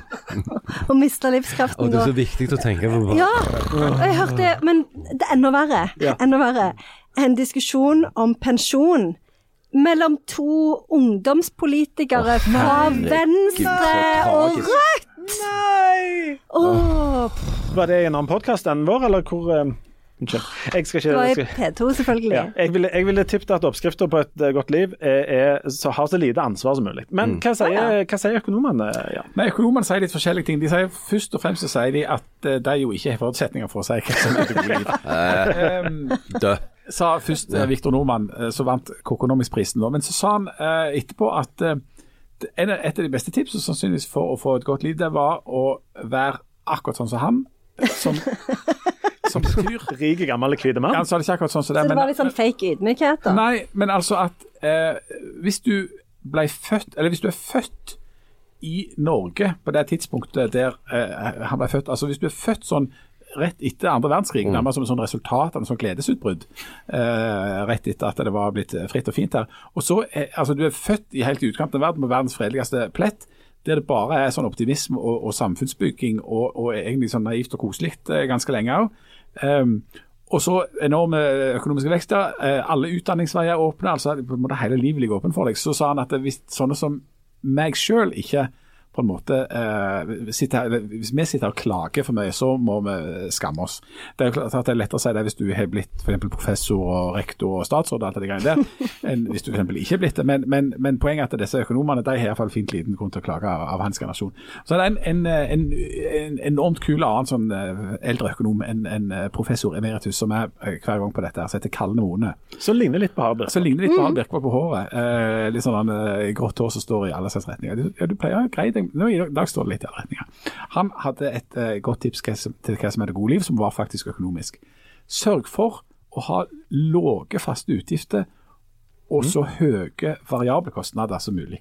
å miste Og det er da. så viktig å tenke på. Ja, og jeg hørte Men det er enda verre. Ja. Enda verre. En diskusjon om pensjon mellom to ungdomspolitikere fra Venstre og. Rødt! Nei! Oh. Var det i en annen podkast enn vår, eller hvor eh, Unnskyld. Jeg skal ikke, det var i P2, selvfølgelig. ja. Jeg ville, jeg ville tippet at oppskrifta på et eh, godt liv er, er så, har så lite ansvar som mulig. Men hva sier, hva sier økonomene? Ja. Nei, Økonomene sier litt forskjellige ting. De sier Først og fremst så sier de at eh, de jo ikke har forutsetninger for å si hva som er et gode liv. Um, Dø. Sa først ja. Viktor Nordmann, eh, som vant Kokonomisk-prisen, Men så sa han eh, etterpå at eh, et av de beste tipsene sannsynligvis for å få et godt liv, det var å være akkurat sånn som han. Som, som betyr Rik, gammel, hvit mann? Han sa det ikke akkurat sånn som det, Så det men, var litt sånn fake ydmykhet, da. Nei, men altså at eh, hvis du ble født, eller hvis du er født i Norge på det tidspunktet der eh, han ble født, altså hvis du er født sånn rett etter andre verdenskrig, nærmest som et sånn resultat av en sånn gledesutbrudd, eh, rett etter at det var blitt fritt og fint her, og så, er, altså du er født i helt i utkanten av verden på verdens fredeligste plett, der det bare er sånn optimisme og, og samfunnsbygging og, og egentlig sånn naivt og koselig eh, ganske lenge òg. Um, og så enorme økonomiske vekster. Eh, alle utdanningsveier er åpne. altså på en måte Hele livet ligger åpent for deg. Så sa han at hvis sånne som meg sjøl ikke på en måte eh, sitter, Hvis vi sitter og klager for mye, så må vi skamme oss. Det er jo klart at det er lettere å si det hvis du har blitt for professor og rektor og statsråd og alt det greiene der, enn hvis du eksempel ikke har blitt det. Men, men, men poenget er at disse økonomene de har iallfall fint liten grunn til å klage av, av hans generasjon. Så det er en, en, en, en enormt kul annen sånn eh, eldre økonom, en, en eh, professor emeritus, som er eh, hver gang på dette, her, som heter Kalne Mone. Så ligner litt på Harald Som ligner litt på Harald Birkvold på håret. Eh, litt sånn eh, grått hår som står i alle slags retninger. Du, ja, du pleier å deg Nå I dag står det litt i alle retninger. Han hadde et uh, godt tips til hva som er det gode liv, som var faktisk økonomisk. Sørg for å ha lave faste utgifter og så høye variable kostnader som mulig.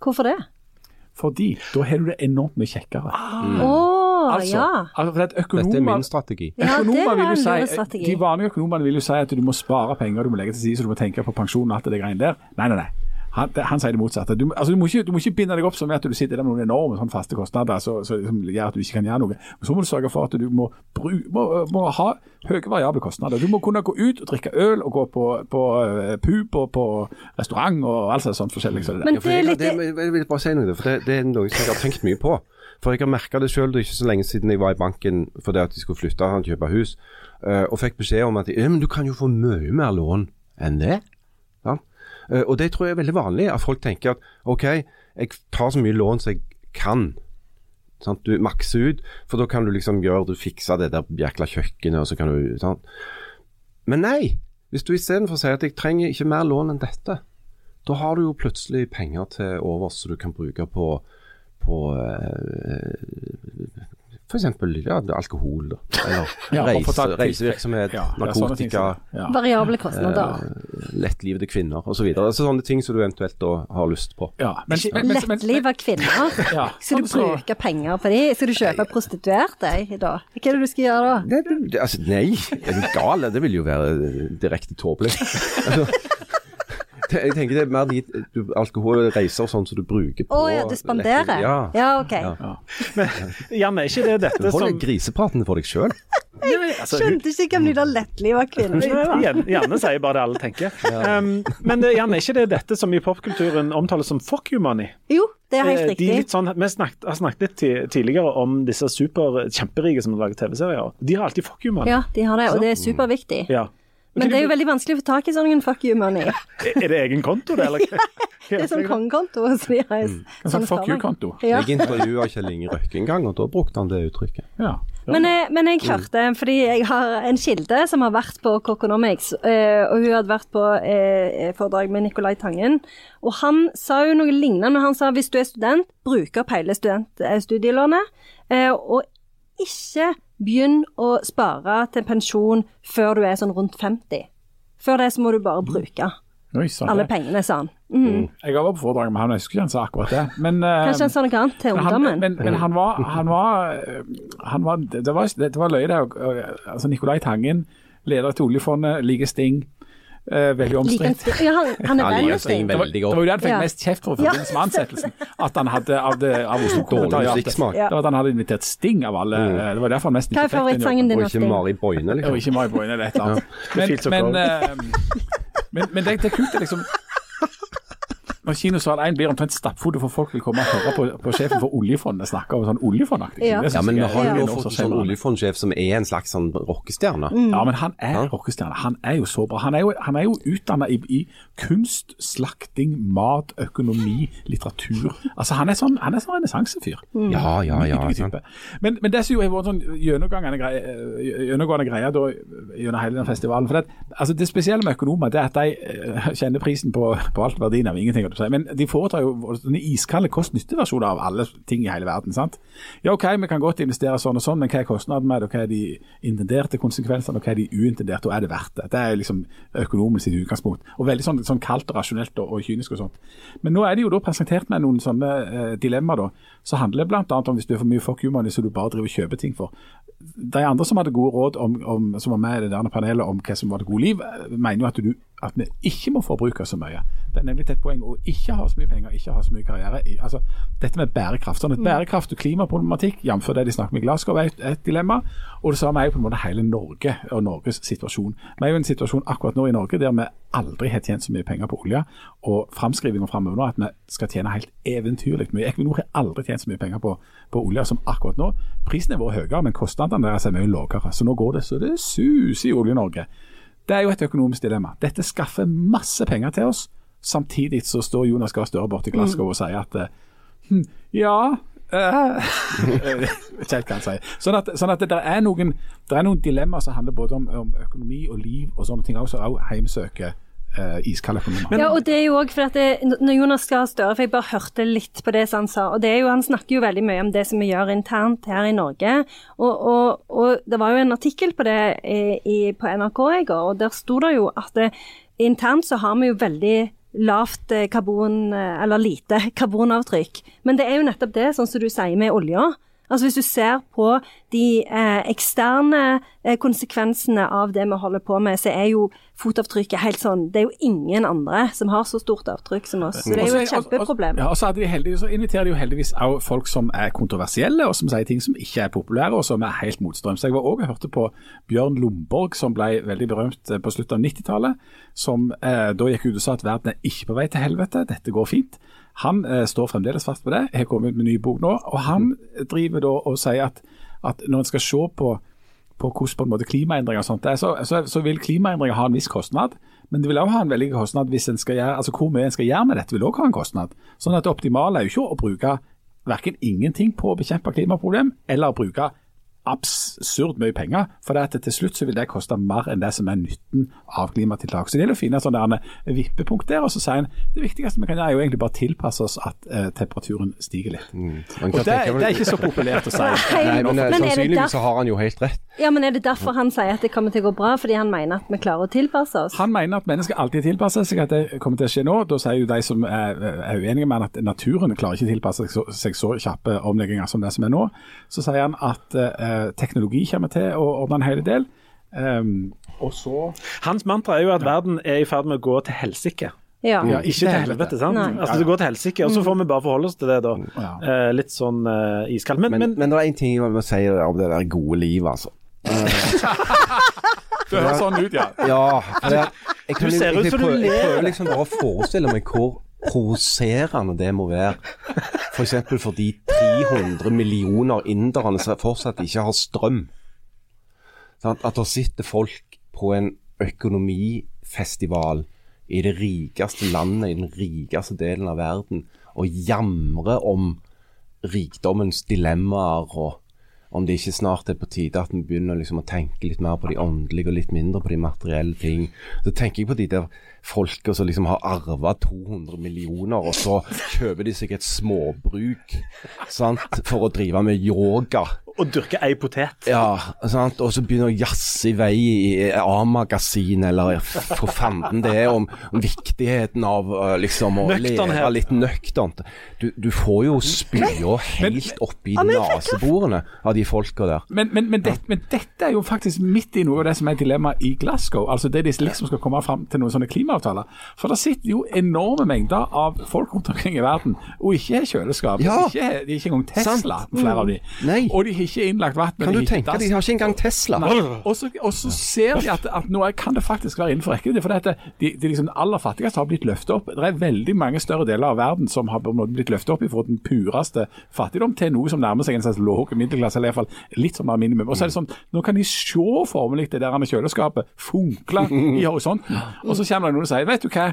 Hvorfor det? Fordi da har du det enormt mye kjekkere. Å, Altså, ja. altså for at Dette er min strategi. Ja, det Økonomer vil jo si. De vanlige økonomene vil jo si at du må spare penger, du må legge til side, så du må tenke på pensjon og alt det greiene der. Nei, nei, nei. Han, det, han sier det motsatte. Du, altså, du, må ikke, du må ikke binde deg opp som at du sitter der med noen enorme sånn faste kostnader så, så, som gjør at du ikke kan gjøre noe. Men så må du sørge for at du må, bru, må, må ha høye variable kostnader. Du må kunne gå ut og drikke øl og gå på, på eh, pub og på restaurant og alt sånt forskjellig. Så det. Men det er litt det, jeg vil bare si noe, for det, det er noe som jeg har tenkt mye på. For jeg har merka det sjøl ikke så lenge siden jeg var i banken fordi at de skulle flytte og kjøpe hus, eh, og fikk beskjed om at ja, men du kan jo få mye mer lån enn det. Eh, og det tror jeg er veldig vanlig, at folk tenker at OK, jeg tar så mye lån som jeg kan. Sant? Du makser ut, for da kan du liksom gjøre du fikser det der jækla kjøkkenet, og så kan du sant? Men nei, hvis du istedenfor sier at jeg trenger ikke mer lån enn dette, da har du jo plutselig penger til overs som du kan bruke på, på eh, Eksempel ja, alkohol, da. Eller Ja, reise, reisevirksomhet, Ja, narkotika, ja. Variable kostnader. lettlivede kvinner osv. Altså sånne ting som du eventuelt da har lyst på. Ja, men, men, men, men, kvinner. Ja, Skal du sånn bruke penger på de? Skal du kjøpe prostituerte da? Hva er det du skal gjøre da? Det, det, altså, nei, er du gal? Det vil jo være eh, direkte tåpelig. altså, jeg tenker det er mer dit du, alkohol og reiser og sånn som du bruker på Å ja, du spanderer? Ja. Ja, OK. Ja. Janne, er ikke det dette som Du holder som grisepraten for deg sjøl. Jeg Skjønte ikke hvem de der lettliva kvinnene Janne sier bare det alle tenker. Um, men det, Jan, er ikke det dette som i popkulturen omtales som fuck you money? Jo, det er helt riktig. De riktig. litt sånn, vi snakket, har snakket litt tidligere om disse super kjemperike som lager TV-serier. De har alltid fuck you money. Ja, de har det, og det er superviktig. Ja. Men det er jo veldig vanskelig å få tak i sånn fuck you money. Er det egen konto, det? Eller? Det er sånn kongekonto. Så de har en sånn fuck you-konto. Ja. Jeg intervjua Kjell Inge Røkke en gang, og da brukte han det uttrykket. Ja. Men, jeg, men jeg hørte, fordi jeg har en kilde som har vært på Coconomics, eh, og hun hadde vært på eh, foredrag med Nicolai Tangen, og han sa jo noe lignende. Han sa hvis du er student, bruk opp hele eh, studielånet, eh, og ikke begynn å spare til pensjon før du er sånn rundt 50. Før det så må du bare bruke Oi, sånn alle pengene, sa han. Mm. Jeg var på foredrag med han, jeg husker ikke han sa akkurat det. Men, eh, Kanskje han sa noe annet til ungdommen. men, men han var, han var, eh, han var Det var, det var løye, det. og- Altså, Nicolai Tangen, leder til oljefondet, liker Sting. Eh, veldig omstridt. Ja, han, han er veldig Sting. Det var, det var jo det han fikk Ja. mest kjeft for i forbindelse med ansettelsen. At han hadde av, det, av Oslo Dårlig Kommentariatet. musikksmak. Ja. Det var at han hadde invitert Sting av alle. Mm. Det var derfor han mest er ikke fikk den jobben. favorittsangen din Og ikke? Mari Boine, Og liksom. ikke Mari Boine eller et eller annet. Men, men, eh, men, men det, det er kult det liksom Når kinosal 1 blir omtrent stappfulle for folk vil komme og høre på, på sjefen for oljefondet snakke om sånn oljefondaktig. Ja. Ja, men vi har jo fått en sånn oljefondsjef som er en slags sånn rockestjerne. Ja, men han er rockestjerne. Han er jo så bra. Han er jo, han er jo utdanna i, i kunst, slakting, mat, økonomi, litteratur. Altså, han er sånn, han er sånn renessansefyr. Ja, ja, ja. Nydelig Men, men det som jo har vært sånn gjennomgående greie, eh, gjennomgående greie da, gjennom hele den festivalen for det, altså det spesielle med økonomer det er at de eh, kjenner prisen på, på alt verdien av ingenting. holdt si. Men de foretar jo denne iskalde kost-nytte-versjoner av alle ting i hele verden. sant? Ja, OK, vi kan godt investere sånn og sånn, men hva er kostnaden med det, og hva er de intenderte konsekvensene, og hva er de uintenderte, og er det verdt det? Det er liksom økonomisk sitt utgangspunkt. Og veldig sånn, sånn kaldt og rasjonelt og, og kynisk og sånt. Men nå er de jo da presentert med noen sånne eh, dilemmaer, da. Så handler det bl.a. om hvis du er for mye fuck you money, som du bare driver og kjøper ting for. De andre som hadde gode råd om, om, som var med i det der panelet om hva som var det gode liv, mener jo at, du, at vi ikke må forbruke så mye. Det er nemlig et poeng å ikke ha så mye penger, ikke ha så mye karriere. Altså, dette med bærekraft. Sånn et Bærekraft og klimaproblematikk, jf. det de snakker med Glasgow, er et, et dilemma. Og det samme er jo på en måte hele Norge og Norges situasjon. Vi er jo i en situasjon akkurat nå i Norge der vi aldri har tjent så mye penger på olje, og framskrivinga framover nå at vi skal tjene helt eventyrlig mye. Equinor har aldri tjent så mye penger på, på olje som akkurat nå. Prisen er vært høyere, men kostnadene deres er mye lavere. Så nå går det så det suser i Olje-Norge. Det er jo et økonomisk dilemma. Dette skaffer masse penger til oss. Samtidig så står Jonas Gahr Støre borte i Glasgow og sier at eh, hm, ja ikke helt hva han sier. Sånn at, sånn at det, der er noen, det er noen dilemmaer som handler både om, om økonomi og liv og sånne ting, også, også hjemsøker eh, iskalde økonomer. Ja, og det er jo også for at det, når Jonas Gahr Støre, for jeg bare hørte litt på det som han sa, og det er jo, han snakker jo veldig mye om det som vi gjør internt her i Norge, og, og, og det var jo en artikkel på det i, på NRK i går, og der sto det jo at det, internt så har vi jo veldig lavt eh, karbon, eh, eller lite karbonavtrykk, men det er jo nettopp det, sånn som du sier med olja, Altså Hvis du ser på de eh, eksterne eh, konsekvensene av det vi holder på med, så er jo fotavtrykket helt sånn Det er jo ingen andre som har så stort avtrykk som oss. Så det er jo et kjempeproblem. Ja, og så, hadde de heldigvis, så inviterer de jo heldigvis også folk som er kontroversielle, og som sier ting som ikke er populære, og som er helt motstrøms. Jeg var også og hørte på Bjørn Lomborg, som ble veldig berømt eh, på slutten av 90-tallet, som eh, da gikk ut og sa at verden er ikke på vei til helvete, dette går fint. Han eh, står fremdeles fast på det, har kommet med en ny bok nå, og han driver da og sier at, at når en skal se på på hvordan på klimaendringer og sånt er, så, så, så vil klimaendringer ha en viss kostnad. Men det vil også ha en veldig kostnad hvis en skal gjøre, altså hvor mye en skal gjøre med dette vil også ha en kostnad. Sånn at det optimale er jo ikke å bruke verken ingenting på å bekjempe klimaproblem, eller å bruke absurd mye penger. For det at til slutt så vil det koste mer enn det som er nytten av klimatiltak. Så det gjelder å finne et der vippepunkt der, og så sier en det viktigste vi kan gjøre er jo egentlig bare tilpasse oss at eh, temperaturen stiger litt. Mm. Og det, tenke det er ikke så populært å si. Nei, men, eh, men sannsynligvis så har han jo helt rett. Ja, men er det derfor han sier at det kommer til å gå bra? Fordi han mener at vi klarer å tilpasse oss? Han mener at mennesker alltid tilpasser seg, at det kommer til å skje nå. Da sier jo de som er, er uenige med han at naturen klarer ikke å tilpasse seg så, seg så kjappe omlegginger som det som er nå. Så sier han at eh, teknologi kommer til å ordne en hel del. Um, og så Hans mantra er jo at verden er i ferd med å gå til helsike. Ja. Ja, Ikke til helvete, sant? Nei. Altså Det går til helsike, og så får vi bare forholde oss til det, da. Ja. Eh, litt sånn eh, iskaldt. Men, Men, men, men det er én ting jeg må si om det der gode livet, altså. Det høres sånn ut, ja. Ja, det, jeg, kan, Du ser jeg, ut jeg, som du prøver, jeg prøver liksom bare å forestille meg hvor provoserende det må være. F.eks. For, de 300 millioner inderne som fortsatt ikke har strøm. At det sitter folk på en økonomifestival i det rikeste landet, i den rikeste delen av verden, og jamrer om rikdommens dilemmaer og om det ikke snart er på tide at vi begynner liksom å tenke litt mer på de åndelige og litt mindre på de materielle ting. Så tenker jeg på de der folka som liksom har arva 200 millioner, og så kjøper de seg et småbruk sant? for å drive med yoga. Og dyrke ei potet. Ja, sant? og så begynner å jazze i vei i A-magasin, eller for fanden det er om, om viktigheten av liksom å leve litt nøkternt. Du, du får jo spya helt oppi neseborene av de folka der. Men, men, men, det, men dette er jo faktisk midt i noe av det som er dilemmaet i Glasgow. Altså det de liksom skal komme fram til noen sånne klimaavtaler. For det sitter jo enorme mengder av folk rundt omkring i verden og ikke har kjøleskap. Ja. Ikke, de har ikke engang Tesla, Sant. flere av de. Nei. Og de har ikke innlagt vann. Kan du tenke deg, de har ikke engang Tesla. Og så, ser de at, at nå er- kan det faktisk være innenfor rekkevidde. For dette, de, de liksom aller fattigste har blitt løftet opp. Det er veldig mange større deler av verden som har blitt løftet opp fra den pureste fattigdom til noe som nærmer seg en slags låg middelklasse, eller i hvert fall litt sånn mer minimum. Og så er det sånn, Nå kan de se formelig det der med kjøleskapet funkle i horisonten. Og så kommer det noen og sier vet du hva,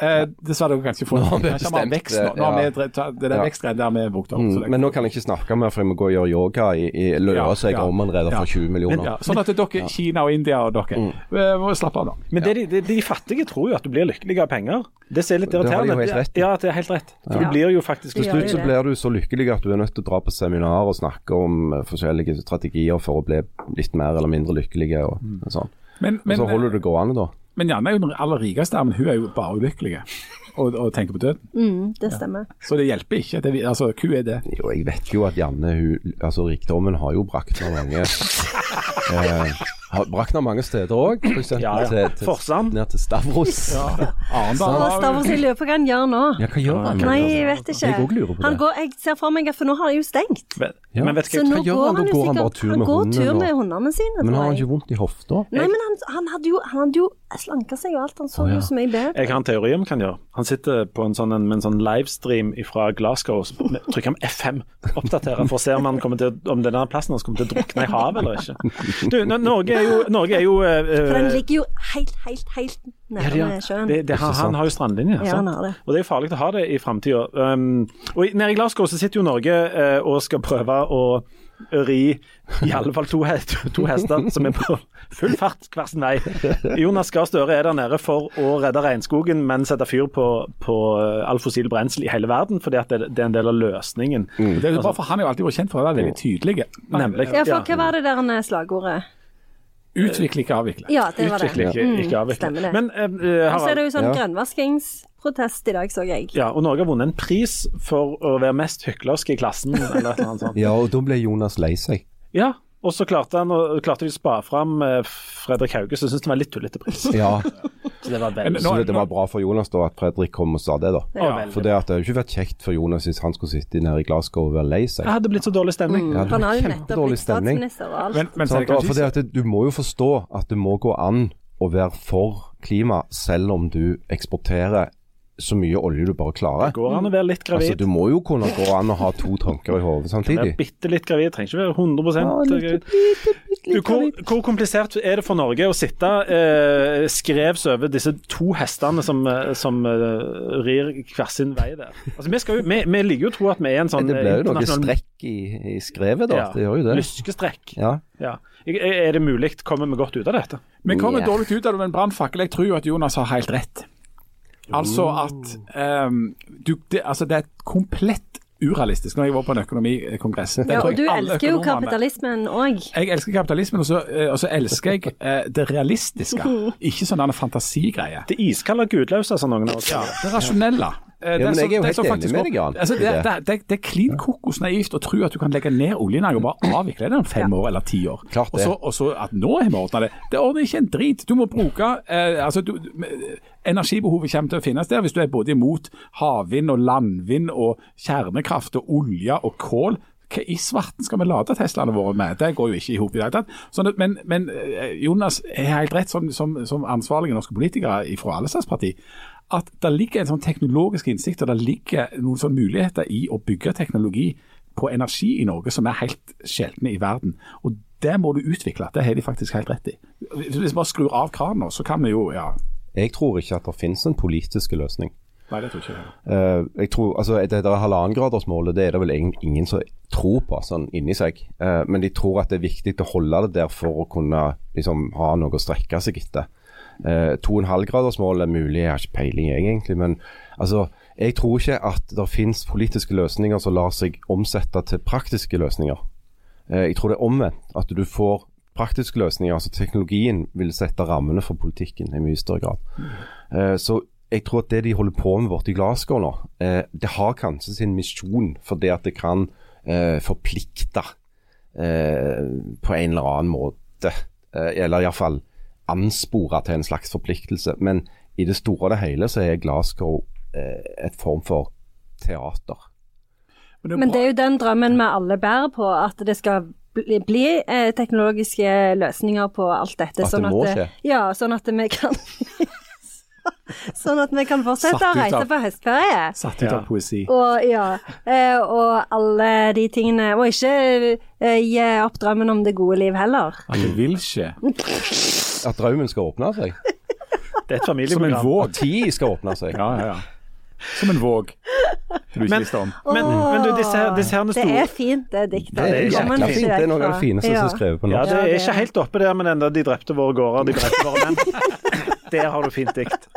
eh, dessverre kan ikke få Nå har vi vi bestemt vekst nå. det, nå har ja. vi dre- det der Ja. vekstgreiene der vi er brukt opp. Mm, men nå kan jeg ikke snakke mer, for jeg må gå og gjøre yoga i, i Ja, Løås. Jeg ja, om allerede ja. for 20 millioner. Ja, sånn at dere, Kina og India og dere, Mm. eh, må slappe av nå. Men det, de, de, de fattige tror jo at du blir lykkelig av penger. Det ser litt Det de irriterende rett i. Ja, det er helt rett. For Ja. du blir jo faktisk Til slutt så blir du så lykkelig at du er nødt til å dra på seminar og snakke om eh, forskjellige strategier for å bli litt mer eller mindre lykkelig Og, og sånn. Men, Og så holder du gående, da. Men Janne er jo den aller rikeste, men hun er jo bare ulykkelig og, og tenker på døden. Mm, det stemmer. Så det hjelper ikke. Det, altså, hun er det. Jo, jeg vet jo at Janne, hun, altså rikdommen har jo brakt henne mange eh, Har brakt mange steder òg, f.eks. Ja, ja. Forsand. ned til Stavros. Ja. Hva Stavros i løpet gjør nå? Ja, hva gjør han? Nei, jeg vet ikke. Jeg òg lurer på Han det. går, jeg ser for meg at for nå har de jo stengt. Men, Ja. men vet ikke, Så hva nå gjør går han? Da han jo går han bare sikkert tur Han med går tur med hundene sine, Men har han ikke vondt i hofta? Nei, men han, han, hadde jo, han hadde jo slanka seg og alt. Han så jo så mye bedre. Jeg har en teori om hva han gjør. Han sitter på en sånn, en, med en sånn livestream fra Glasgow og trykker om F5, oppdaterer, for å se om, han kommer til, om denne plassen hans kommer til å drukne i havet eller ikke. Du, N- Norge er jo, Norge er jo uh, For den ligger jo helt, helt, helt ja, har- med sjøen. det, det, han, han har jo strandlinje. Ja, sant? han har det. Og det er jo farlig å ha det i framtida. Um, og nede i Glasgow så sitter jo Norge uh, og skal prøve å ri i alle fall to, he to hester som er på full fart hver sin vei. Jonas Gahr Støre er der nede for å redde regnskogen, men sette fyr på, på all fossil brensel i hele verden, fordi at det, det er en del av løsningen. Det er jo bare for Han er jo alltid vært kjent for å være veldig tydelig. Nemlig. Ja, for hva var det der slagordet? Utvikle, ikke avvikle. Ja, det var det. Utvikle, ikke, Mm, ikke avvikle. Stemmer det. Men uh, Og så er det jo sånn Ja. grønnvaskingsprotest i dag, så jeg. ja, og Norge har vunnet en pris for å være mest hyklersk i klassen, eller et eller annet sånt. Ja, og da ble Jonas lei seg. Ja, og så klarte han klarte de å spa fram eh, Fredrik Hauge, som syntes det var litt tullete pris. Ja, Så det var veldig nå- så det var bra for Jonas da at Fredrik kom og sa det, da. Ja, For det at det hadde ikke vært kjekt for Jonas hvis han skulle sitte nede i Glasgow og være lei seg. Det hadde blitt så dårlig stemning. Mm. Han har jo nettopp blitt statsminister og alt. Men, men så Sant? det Og kanskje for det at Du må jo forstå at det må gå an å være for klima selv om du eksporterer så mye olje du bare klarer. Det Går an å være litt Altså, gravid. Du må jo kunne gå an å ha to tanker i hodet samtidig. bitte litt gravid, trenger ikke være 100 Ja, litt- gravid. Du, hvor, hvor komplisert er det for Norge å sitte eh, skrevs over disse to hestene som, eh, som uh, rir hver sin vei der? Altså, vi, skal jo, vi, vi liker jo å tro at vi er en sånn Det blir jo noe strekk i, i skrevet, da. Ja, Det gjør jo det. Lyskestrekk. Ja. Ja. Er det mulig? Kommer vi godt ut av dette? Vi kommer yeah. dårlig ut av det med en brannfakkel. Jeg tror jo at Jonas har helt rett. Altså at um, du, det, altså det er komplett urealistisk. Når jeg var på en økonomikongress Ja, og du elsker jo kapitalismen òg. Jeg elsker kapitalismen, og så, eh, og så elsker jeg eh, det realistiske. Ikke sånn der fantasigreie. Det iskalde gudløse, sa noen av oss. Ja, det rasjonelle. Eh, det men jeg er jo helt enig med deg, Jan, Altså, det, det. det, det, er klin kokos naivt å tro at du kan legge ned oljenæringen og bare avvikle den om fem år eller ti år. Klart det. så, og så at nå har vi ordna det. Det ordner ikke en drit. Du må bruke eh, altså, du, Energibehovet kommer til å finnes der hvis du er både imot havvind og landvind og kjernekraft og olje og kål. Hva i svarten skal vi lade Teslaene våre med? Det går jo ikke i hop i det hele tatt. Sånn men, men eh, Jonas er helt rett, som, som, som ansvarlige norske politikere fra alle slags parti, at det ligger en sånn teknologisk innsikt og det ligger noen sånne muligheter i å bygge teknologi på energi i Norge som er helt sjeldne i verden. Og det må du utvikle. Det har de faktisk helt rett i. Hvis vi bare skrur av kranen nå, så kan vi jo ja, Jeg tror ikke at det finnes en politisk løsning. Nei, det tror ikke. Eh, jeg tror, altså Det der halvannengradersmålet det er det vel ingen som tror på sånn inni seg. Uh, men de tror at det er viktig å holde det der for å kunne liksom, ha noe å strekke seg etter. Halvgradersmål er mulig, jeg har ikke peiling egentlig. Men altså, jeg tror ikke at det finnes politiske løsninger som lar seg omsette til praktiske løsninger. Eh, jeg tror det er omvendt. At du får praktiske løsninger. altså Teknologien vil sette rammene for politikken i mye større grad. Eh, så jeg tror at det de holder på med borte i Glasgow nå, eh, det har kanskje sin misjon for det at det kan eh, forplikte eh, på en eller annen måte. Eh, eller iallfall anspore til en slags forpliktelse. Men i det store og det hele så er Glasgow eh, et form for teater. Men det er jo den drømmen vi alle bærer på, at det skal bli, bli eh, teknologiske løsninger på alt dette. At det må skje. Ja, sånn at vi kan Sånn at vi kan fortsette å reise på høstferie. Satt ut av poesi. Og ja, eh, og alle de tingene. Og ikke eh, gi opp drømmen om det gode liv heller. At det vil skje. At drømmen skal åpne seg. Det er et Som en våg. At tid skal åpne seg. Ja, ja, ja. Som en våg. Du Men- om. Men, men du, disse, her- disse herne Det er fint, det diktet. Det er fint. Det er noe av det fineste ja. som er skrevet på Ja, det er ikke helt oppe der med den der 'de drepte våre gårder', de drepte våre menn. Der har du fint dikt.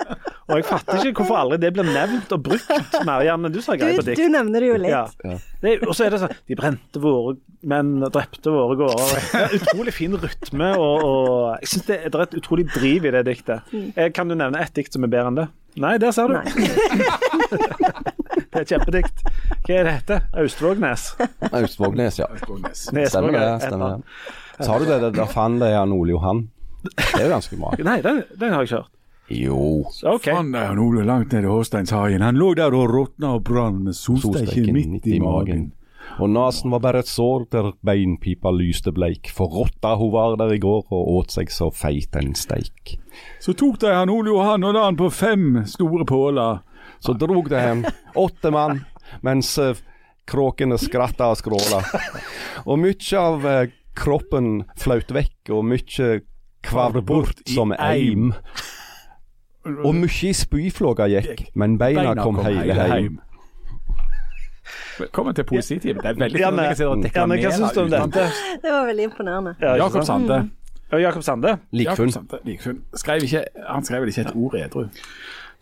Og jeg fatter ikke hvorfor aldri det blir nevnt og brukt mer, Janne. Du sa greit på dikt. du nevner det jo litt. Ja. Det Og så er det sånn De brente våre menn og drepte våre gårder. Er utrolig fin rytme, og, og jeg syns det, er- det er et utrolig driv i det diktet. Eh, Kan du nevne ett dikt som er bedre enn det? Nei, der ser du. Nei. Det er et kjempedikt. Hva er det heter? Austvågnes? Austvågnes, ja. Stemmer det. stemmer det. Sa du det, der fant jeg Jan Ole Johan? Det er jo ganske bra. Nei, den, den har jeg ikke hørt. Jo. «Fann deg Han er nå langt nede i Håsteinshagen. Han lå der og råtna og brann med solsteiken midt i magen. Og nesen var bare et sår der beinpipa lyste bleik. For rotta hun var der i går og åt seg så feit en steik. Så tok de han Ole Johan og la han på fem store påler. Så drog det hjem åtte mann, mens eh, kråkene skratta og skråla. Og mye av eh, kroppen flaut vekk, og mye kvarv bort som eim. Og mye i spyflåga gikk, men beina kom hele heim. Velkommen til poesitimen. Det er veldig ja, men, og Janne, hva syns du om dette? Det var veldig imponerende. Ja, Jakob? Sande. Mm. Jakob Sande. Likfunn. Likfunn. Skrev ikke, han skrev vel ikke et ord edru?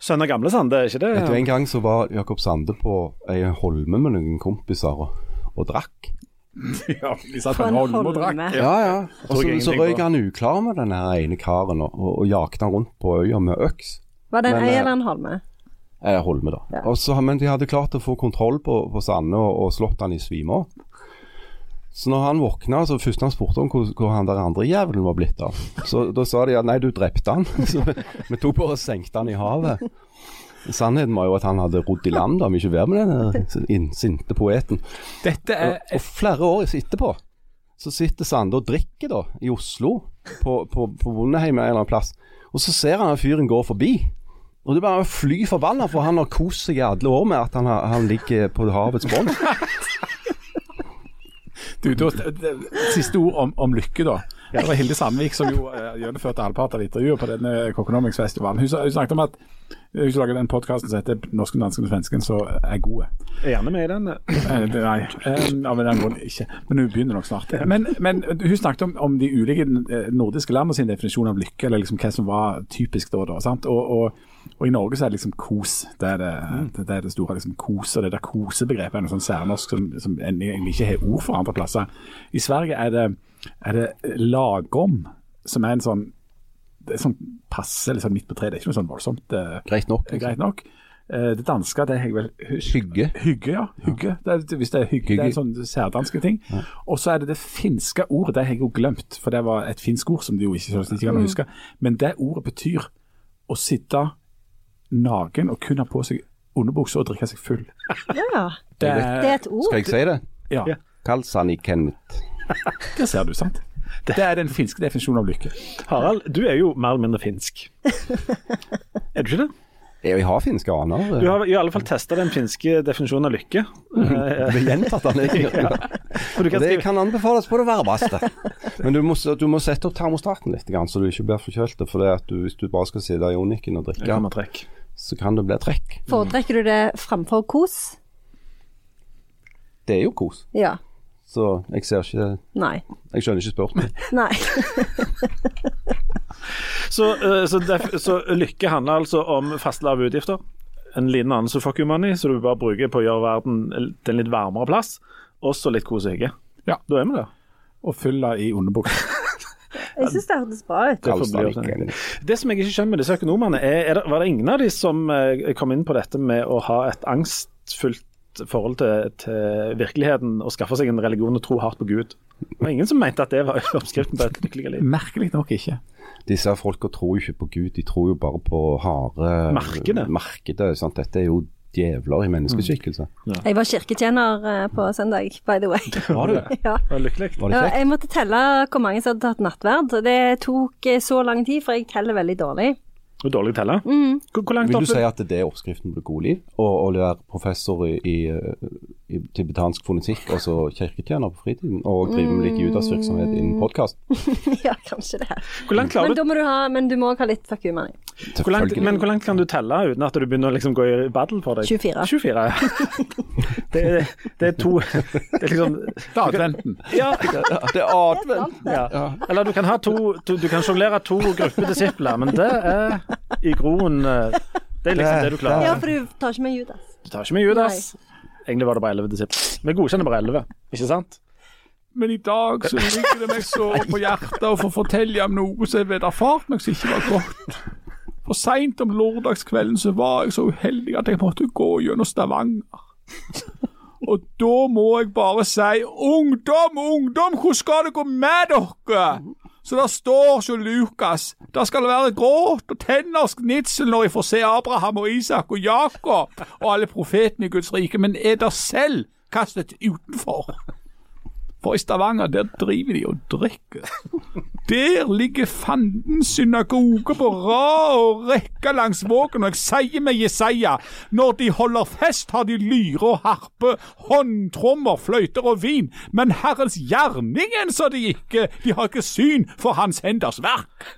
Sønn av gamle Sande, er ikke det? Vet du, En gang så var Jakob Sande på ei holme med noen kompiser og, og drakk. ja, de satt På en holme og drakk. Ja, ja. Og så, røyk han uklar med den ene karen og, og, og jakte han rundt på øya med øks. Var det en ei eller en holme? Eh, Holme, da. Ja. Og så, men de hadde klart å få kontroll på, på Sande og, og slått han i svime. Så når han våkna, så først han spurte om hvor, hvor han der andre jævelen var blitt av. Så da sa de at nei, du drepte han. Så vi, vi tok bare og senkte han i havet. Sannheten var jo at han hadde rodd i land, da, ikke være med den der sinte poeten. Dette er Og, og flere år etterpå så sitter Sande og drikker da i Oslo, på, på, på Vondeheim en eller annen plass. Og så ser han at fyren går forbi. Og det er bare å fly forbanna, for han har kost seg i alle år med at han, har, han ligger på havets bånd. Du, da, Siste ord om, om lykke, da. Det var Hilde Sandvik som jo uh, gjennomførte halvparten av intervjuet på denne Kokonomics-festivalen. Hun, hun, snakket om at hun lager den podkasten som heter 'Norsken, dansken og svensken', som er. Jeg er gjerne med i den. Eh, Nei, eh, av den grunn ikke. Men hun begynner nok snart. Men, men hun snakket om, om de ulike eh, nordiske landene sin definisjon av lykke, eller liksom hva som var typisk da. da sant? Og, og, og, i Norge så er det liksom kos. Det er det, det, er det store. liksom Kos, og det der kosebegrepet er noe sånn særnorsk som, som egentlig ikke har ord for andre plasser. I Sverige er det, er det lagom, som er en sånn det er sånn passe liksom midt på treet. Det er ikke noe sånn voldsomt. eh, Greit nok. liksom. greit nok. Eh, Det danske det er vel hus- Hygge. Hygge, ja. Hygge. Det er, hvis det er hygge, det er en sånn særdanske ting. Og så er det det finske ordet, det har jeg jo glemt, for det var et finsk ord som de jo ikke, ikke kan huske. Men det ordet betyr å sitte naken og kun ha på seg underbukse og drikke seg full. Ja, Det, det er et ord. Skal jeg si det? ja, Kall Det ser du, sant? Det er den finske definisjonen av lykke. Harald, du er jo mer eller mindre finsk. Er du ikke det? Jeg har finske aner. Du har i alle fall testa den finske definisjonen av lykke. Det er gjentatt han egentlig. ja. kan Det skrive kan anbefales på det varmeste. Men du må, du må sette opp termostaten litt, så du ikke blir forkjølt. For det at du, hvis du bare skal sitte i Joniken og drikke, så kan det bli trekk. Foretrekker du det framfor kos? Det er jo kos. Ja. Så jeg ser ikke Nei. Jeg skjønner ikke spørsmålet. Nei. Så, eh, så, def, så lykke handler altså om faste lave utgifter. En liten annen så fuck you money, så du bare bruker på å gjøre verden til en litt varmere plass. Og så litt kos og hygge. Ja. Da er vi der. Og fylla i underbuksa. Jeg syns det hørtes bra ut. Det som jeg ikke skjønner med disse økonomene, er, er det, var det ingen av de som eh, kom inn på dette med å ha et angstfullt forhold til, til virkeligheten og skaffe seg en religion og tro hardt på Gud? Det var ingen som mente at det var oppskriften på et lykkelig liv. Merkelig nok ikke. Disse folka tror jo ikke på Gud, de tror jo bare på harde Markedet. markedet sant? Dette er jo djevler i menneskeskikkelse. Jeg var kirketjener eh, på søndag, by the way. Var du? Ja. Det var lykkelig. Var det Ja, kjekt? jeg måtte telle hvor mange som hadde tatt nattverd. Det tok eh, så lang tid, for jeg teller veldig dårlig. Og dårlig telle. Mm. Hvor, hvor Vil opp du si at det er oppskriften på det gode liv? Å å være professor i, i, i tibetansk fonetikk og så kirketjener på fritiden? Og driver med litt judasvirksomhet innen podkast? ja, kanskje det. Hvor langt klarer Men du da må du ha, men du må også ha litt fuck you money. hvor langt, Men hvor langt kan du telle uten at du begynner å liksom gå i battle for deg? 24. 24, ja. Det er, det er to Det er liksom Det er adventen. Ja, Det er adventen. ja. Eller du kan ha to, Du, Du kan sjonglere to grupper disipler, men det er i groen eh, Det er liksom det du klarer. Ja, for du tar ikke med Judas. Du tar ikke med Judas. Egentlig var det bare elleve disipler. Vi godkjenner bare elleve, ikke sant? Men i dag så ligger det meg så på hjertet å få fortelle om noe som jeg vet erfart meg som ikke var godt. For seint om lørdagskvelden så var jeg så uheldig at jeg måtte gå gjennom Stavanger. Og da må jeg bare si ungdom, ungdom, hvordan skal det gå med dere? Så der står så Lukas. Der skal det være gråt og tenner gnitsel når jeg får se Abraham og Isak og Jakob og alle profetene i Guds rike, men er der selv kastet utenfor. For i Stavanger, der driver de og drikker. Der ligger fandens synagoge på rad og rekke langs vågen, og jeg sier med Jesaja, når de holder fest, har de lyre og harpe, håndtrommer, fløyter og vin, men Herrens gjerningen så de ikke, de har ikke syn for Hans henders verk.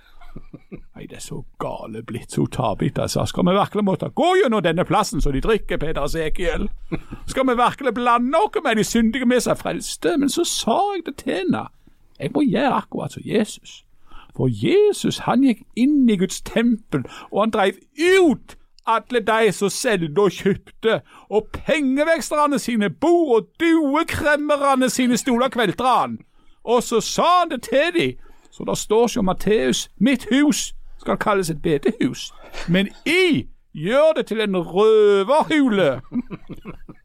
Nei, det er så gale blitt, så tabit, altså. Skal vi virkelig måtte gå gjennom denne plassen så de drikker, Peder Sekiel? Skal vi virkelig blande oss med de syndige med seg frelste? Men så sa jeg det til henne. Jeg må gjøre akkurat som Jesus. For Jesus, han gikk inn i Guds tempel, og han dreiv ut alle de som solgte og kjøpte, og pengeveksterne sine bord og duekremmerne sine stoler kveltra han. Og så sa han det til dem. Så det står som Matteus, mitt hus skal kalles et bedehus, men I gjør det til en røverhule.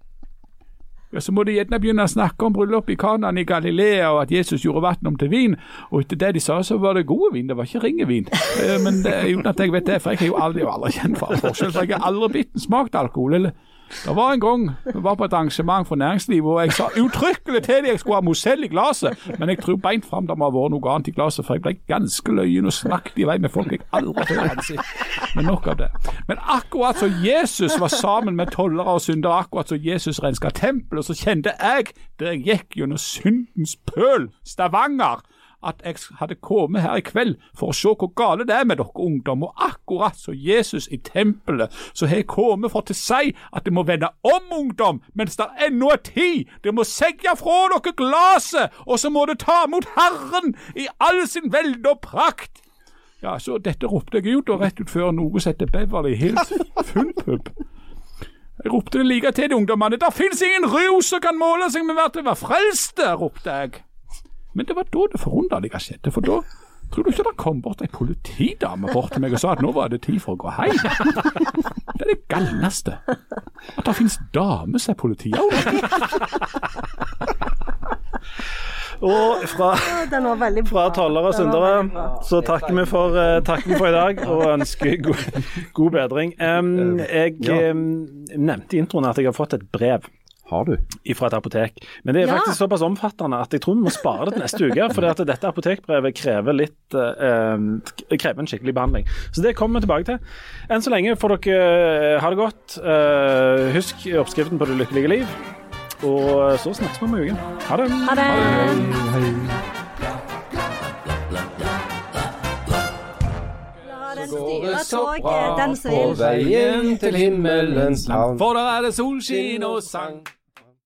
Ja, Så må de gjerne begynne å snakke om bryllupet i Kanan i Galilea, og at Jesus gjorde vann om til vin. Og etter det de sa, så var det gode vin, det var ikke ringevin. Eh, men uten at jeg vet det, for jeg har jo aldri, aldri kjent for forskjell, for jeg har aldri bitt smakt alkohol. eller det var en gang vi var på et arrangement for næringslivet, og jeg sa uttrykkelig til dem jeg skulle ha Mozell i glasset, men jeg tror beint fram det må ha vært noe annet i glasset, for jeg ble ganske løyen og snakket i vei med folk jeg aldri før hadde sett. Men nok av det. Men akkurat som Jesus var sammen med tollere og syndere, akkurat som Jesus renska tempelet, så kjente jeg, der jeg gikk gjennom syndens pøl, Stavanger, at jeg hadde kommet her i kveld for å se hvor gale det er med dere ungdom, og akkurat som Jesus i tempelet, så har jeg kommet for til å si at det må vende om, ungdom, mens det ennå er tid. Det må segge fra dere glasset, og så må det ta mot Herren i all sin velde og prakt. Ja, så dette ropte jeg ut, og rett ut før noe som heter Hills full pub. Jeg ropte det like til de ungdommene. Der fins ingen rus som kan måle seg med det var frelste, ropte jeg. Men det var da det forunderlige skjedde, for da tror du ikke det kom bort ei politidame bort til meg og sa at nå var det tid for å gå hjem? Det er det galneste. At det finnes damer som er politi Og fra, fra tollere og syndere så takker vi for, eh, takker vi for i dag og ønsker god, god bedring. Um, jeg um, nevnte i introen at jeg har fått et brev Har du? fra et apotek. Men det er Ja. faktisk såpass omfattende at jeg tror vi må spare det til neste uke. For at dette apotekbrevet krever litt eh, krever en skikkelig behandling. Så det kommer vi tilbake til. Enn så lenge får dere eh, ha det godt. Eh, husk oppskriften på det lykkelige liv. Og så snakkes vi om en uke. Ha det. Ha det. Ha den styre toget, den som vil. veien til himmelens land. For der er det solskinn og sang.